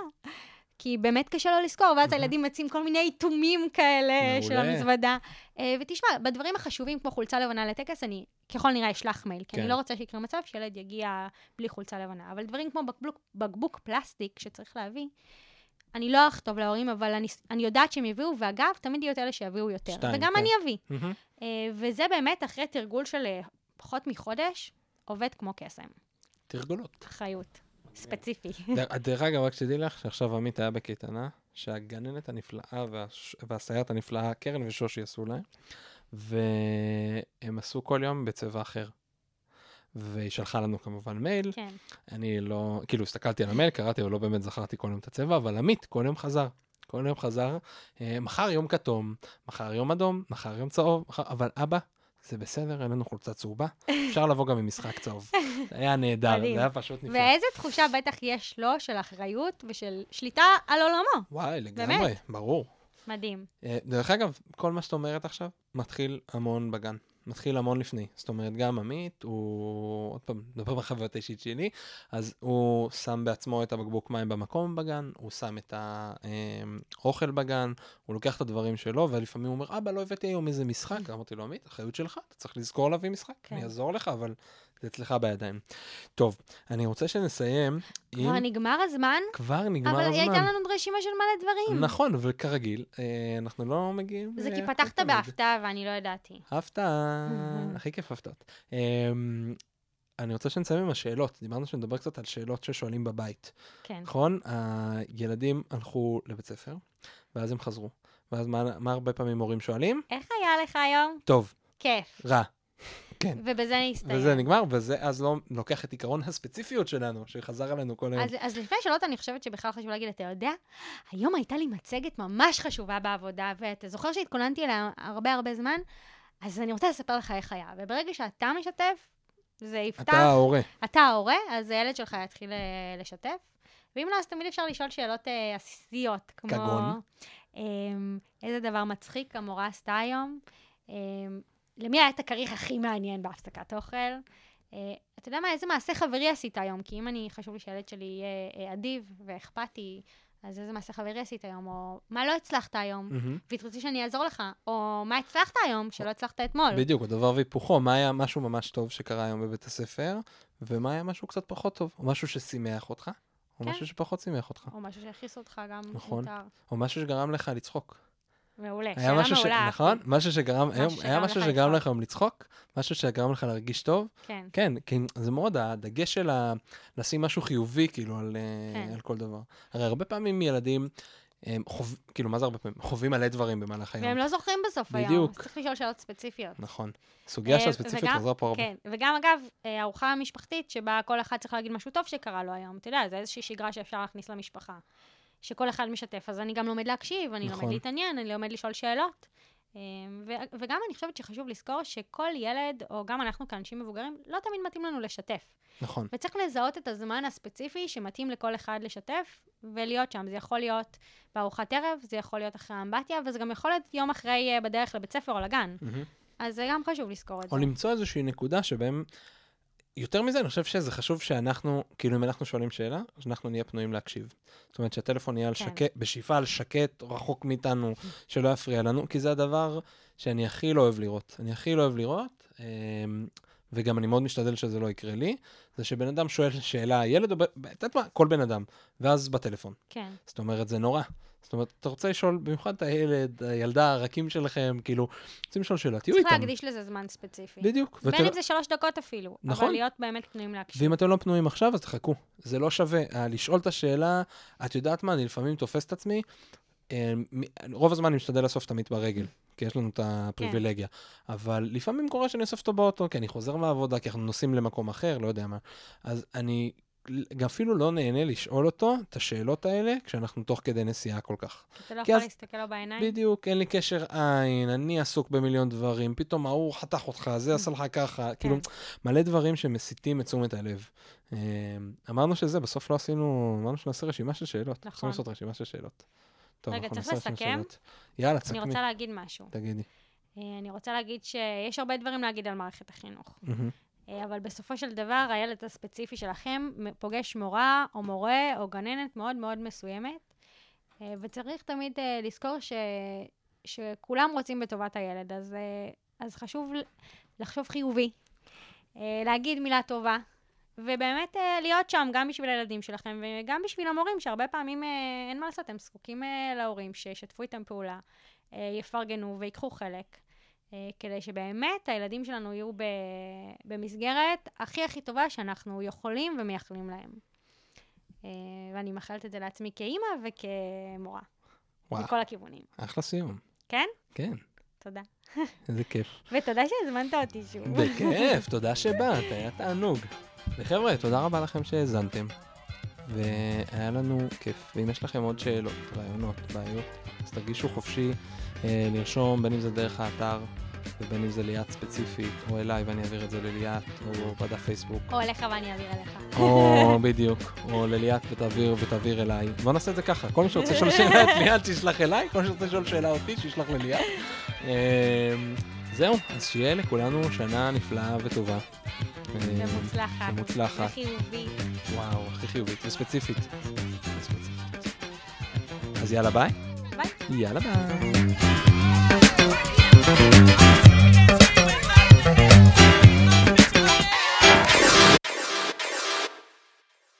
כי באמת קשה לו לזכור, ואז הילדים מציעים כל מיני איתומים כאלה של המזוודה. אה, ותשמע, בדברים החשובים, כמו חולצה לבנה לטקס, אני ככל נראה אשלח מייל, כי אני כן. לא רוצה שיקרה מצב שילד יגיע בלי חולצה לבנה. אבל דברים כמו בקבוק, בקבוק פלסטיק שצריך להביא, אני לא אכתוב להורים, אבל אני, אני יודעת שהם יביאו, ואגב, תמיד יהיו את אלה שיביאו יותר. שתיים, וגם כן. אני אביא. Mm-hmm. וזה באמת, אחרי תרגול של אה, פחות מחודש, עובד כמו קסם. תרגולות. אחריות. ספציפי. דרך אגב, רק שתדעי לך שעכשיו עמית היה בקייטנה, שהגננת הנפלאה והסייעת הנפלאה, קרן ושושי עשו להם, והם עשו כל יום בצבע אחר. והיא שלחה לנו כמובן מייל. כן. אני לא, כאילו, הסתכלתי על המייל, קראתי, אבל לא באמת זכרתי כל יום את הצבע, אבל עמית כל יום חזר. כל יום חזר, אה, מחר יום כתום, מחר יום אדום, מחר יום צהוב, מחר, אבל אבא, זה בסדר, אין לנו חולצה צהובה, אפשר לבוא גם עם משחק צהוב. [LAUGHS] זה היה נהדר, זה היה פשוט נפלא. ואיזה תחושה בטח יש לו של אחריות ושל שליטה על עולמו. וואי, לגמרי, באמת. ברור. מדהים. אה, דרך אגב, כל מה שאת אומרת עכשיו מתחיל המון בגן. מתחיל המון לפני. זאת אומרת, גם עמית, הוא, עוד פעם, נדבר בחוויות האישית שלי, אז הוא שם בעצמו את הבקבוק מים במקום בגן, הוא שם את האוכל בגן, הוא לוקח את הדברים שלו, ולפעמים הוא אומר, אבא, לא הבאתי היום איזה משחק. אמרתי לו, עמית, אחריות שלך, אתה צריך לזכור להביא משחק, כן. אני אעזור לך, אבל זה אצלך בידיים. טוב, אני רוצה שנסיים עם... כבר נגמר הזמן? כבר נגמר אבל הזמן. אבל הייתה לנו רשימה של מלא דברים. נכון, וכרגיל, אה, אנחנו לא מגיעים... זה כי פתחת בהפתעה ואני לא ידעתי. הפתעה, הכי כיף הפתעות. אמ, אני רוצה שנסיים עם השאלות. דיברנו שנדבר קצת על שאלות ששואלים בבית. כן. נכון? הילדים הלכו לבית ספר, ואז הם חזרו. ואז מה, מה הרבה פעמים הורים שואלים? איך היה לך היום? טוב. כיף. רע. כן. ובזה נסתיים. וזה נגמר, וזה אז לא לוקח את עיקרון הספציפיות שלנו, שחזר עלינו כל היום. אז, אז לפני השאלות, אני חושבת שבכלל חשוב להגיד, אתה יודע, היום הייתה לי מצגת ממש חשובה בעבודה, ואתה זוכר שהתכוננתי אליה הרבה הרבה זמן? אז אני רוצה לספר לך איך היה. וברגע שאתה משתף, זה יפתח. אתה ההורה. אתה ההורה, אז הילד שלך יתחיל אה, לשתף. ואם לא, אז תמיד אפשר לשאול שאלות אה, עסיסיות, כמו... כגון? אה, איזה דבר מצחיק המורה עשתה היום? אה, למי היה את הכריך הכי מעניין בהפסקת אוכל? Uh, אתה יודע מה, איזה מעשה חברי עשית היום? כי אם אני, חשוב לי שהילד שלי יהיה uh, אדיב ואכפתי, אז איזה מעשה חברי עשית היום, או מה לא הצלחת היום, מהמם. ותרצי שאני אעזור לך, או מה הצלחת היום שלא הצלחת אתמול. בדיוק, הדבר והיפוכו, מה היה משהו ממש טוב שקרה היום בבית הספר, ומה היה משהו קצת פחות טוב, או משהו ששימח אותך, או כן. משהו שפחות שימח אותך, או משהו שהכעיס אותך גם נכון. מותר. או משהו שגרם לך לצחוק. מעולה, היה שאלה משהו ש... מעולה. נכון? משהו שגרם, היום, משהו היה שגרם משהו שגרם. לך היום לצחוק, משהו שגרם לך להרגיש טוב. כן, כן, כי זה מאוד, הדגש של ה... לשים משהו חיובי, כאילו, על, אה, כן. על כל דבר. הרי הרבה פעמים ילדים, הם חוב... כאילו, מה זה הרבה פעמים? חווים מלא דברים במהלך היום. והם לא זוכרים בסוף היום. בדיוק. צריך לשאול שאלות ספציפיות. נכון. סוגיה של אה, הספציפיות וגם- חזרה פה הרבה. כן, וגם אגב, אה, ארוחה משפחתית שבה כל אחד צריך להגיד משהו טוב שקרה לו היום. אתה יודע, זה איזושהי שגרה שאפשר להכניס למשפחה. שכל אחד משתף, אז אני גם לומד להקשיב, אני נכון. לומד להתעניין, אני לומד לשאול שאלות. אה, ו- וגם אני חושבת שחשוב לזכור שכל ילד, או גם אנחנו כאנשים מבוגרים, לא תמיד מתאים לנו לשתף. נכון. וצריך לזהות את הזמן הספציפי שמתאים לכל אחד לשתף ולהיות שם. זה יכול להיות בארוחת ערב, זה יכול להיות אחרי האמבטיה, וזה גם יכול להיות יום אחרי אה, בדרך לבית ספר או לגן. מהמם. אז זה גם חשוב לזכור את זה. או למצוא איזושהי נקודה שבהם... יותר מזה, אני חושב שזה חשוב שאנחנו, כאילו אם אנחנו שואלים שאלה, אנחנו נהיה פנויים להקשיב. זאת אומרת שהטלפון יהיה על כן. שקט, בשאיפה על שקט, רחוק מאיתנו, [LAUGHS] שלא יפריע לנו, כי זה הדבר שאני הכי לא אוהב לראות. אני הכי לא אוהב לראות, אמ, וגם אני מאוד משתדל שזה לא יקרה לי, זה שבן אדם שואל שאלה, ילד או... את יודעת מה? כל בן אדם, ואז בטלפון. כן. זאת אומרת, זה נורא. זאת אומרת, אתה רוצה לשאול, במיוחד את הילד, הילדה, הרכים שלכם, כאילו, רוצים לשאול שאלה, תהיו צריך איתם. להקדיש לזה זמן ספציפי. בדיוק. בין ואתם- אם זה שלוש דקות אפילו. נכון. אבל להיות באמת פנויים להקשיב. ואם אתם לא פנויים עכשיו, אז תחכו. זה לא שווה. אה, לשאול את השאלה, את יודעת מה, אני לפעמים תופס את עצמי, מ- רוב הזמן אני משתדל לאסוף תמיד ברגל, כי יש לנו את הפריבילגיה. אבל לפעמים קורה שאני אוסף אותו באוטו, כי אני חוזר מהעבודה, כי אנחנו נוסעים למקום אחר, לא יודע מה. אז אני גם אפילו לא נהנה לשאול אותו את השאלות האלה, כשאנחנו תוך כדי נסיעה כל כך. אתה לא יכול אז- להסתכל לו בעיניים. בדיוק, אין לי קשר עין, אני עסוק במיליון דברים, פתאום ההוא חתך אותך, זה עשה לך ככה, כאילו, מלא דברים שמסיטים את תשומת הלב. אה, אמרנו שזה, בסוף לא עשינו, אמרנו שנעשה רשימה של שאלות. נכון. צריכים לעשות רשימה של שאלות. טוב, רגע, צריך לסכם? יאללה, אני תסכמי, רוצה להגיד משהו. תגידי. אה, אני רוצה להגיד שיש הרבה דברים להגיד על מערכת החינוך. מהמם. אה, אבל בסופו של דבר, הילד הספציפי שלכם פוגש מורה או מורה או גננת מאוד מאוד מסוימת, אה, וצריך תמיד אה, לזכור ש... שכולם רוצים בטובת הילד, אז, אז חשוב לחשוב חיובי, להגיד מילה טובה, ובאמת להיות שם גם בשביל הילדים שלכם וגם בשביל המורים, שהרבה פעמים אין מה לעשות, הם זקוקים להורים שישתפו איתם פעולה, יפרגנו ויקחו חלק. אה, כדי שבאמת הילדים שלנו יהיו ב, במסגרת הכי הכי טובה שאנחנו יכולים ומייחלים להם. אה, ואני מאחלת את זה לעצמי כאימא וכמורה, וואו, מכל הכיוונים. אחלה סיום. כן? כן, תודה. איזה כיף. [LAUGHS] ותודה שהזמנת אותי שוב. בכיף, תודה שבאת, היה תענוג. וחבר'ה, תודה רבה לכם שהאזנתם. והיה לנו כיף. ואם יש לכם עוד שאלות, רעיונות, בעיות, אז תרגישו חופשי אה, לרשום, בין אם זה דרך האתר, ובין אם זה ליאת ספציפית, או אליי ואני אעביר את זה לליאת, או בדף פייסבוק, או אליך ואני אעביר אליך. או [LAUGHS] בדיוק, או לליאת ותעביר ותעביר אליי. בוא נעשה את זה ככה, כל מי שרוצה לשאול שאלה את ליאת, שישלח אליי, כל מי שרוצה לשאול שאלה אותי, שישלח לליאת. [LAUGHS] זהו, אז שיהיה לכולנו שנה נפלאה וטובה. ומוצלחת. ומוצלחת. וחיובית. וואו, הכי חיובית וספציפית. וספציפית. אז יאללה ביי. ביי. יאללה ביי.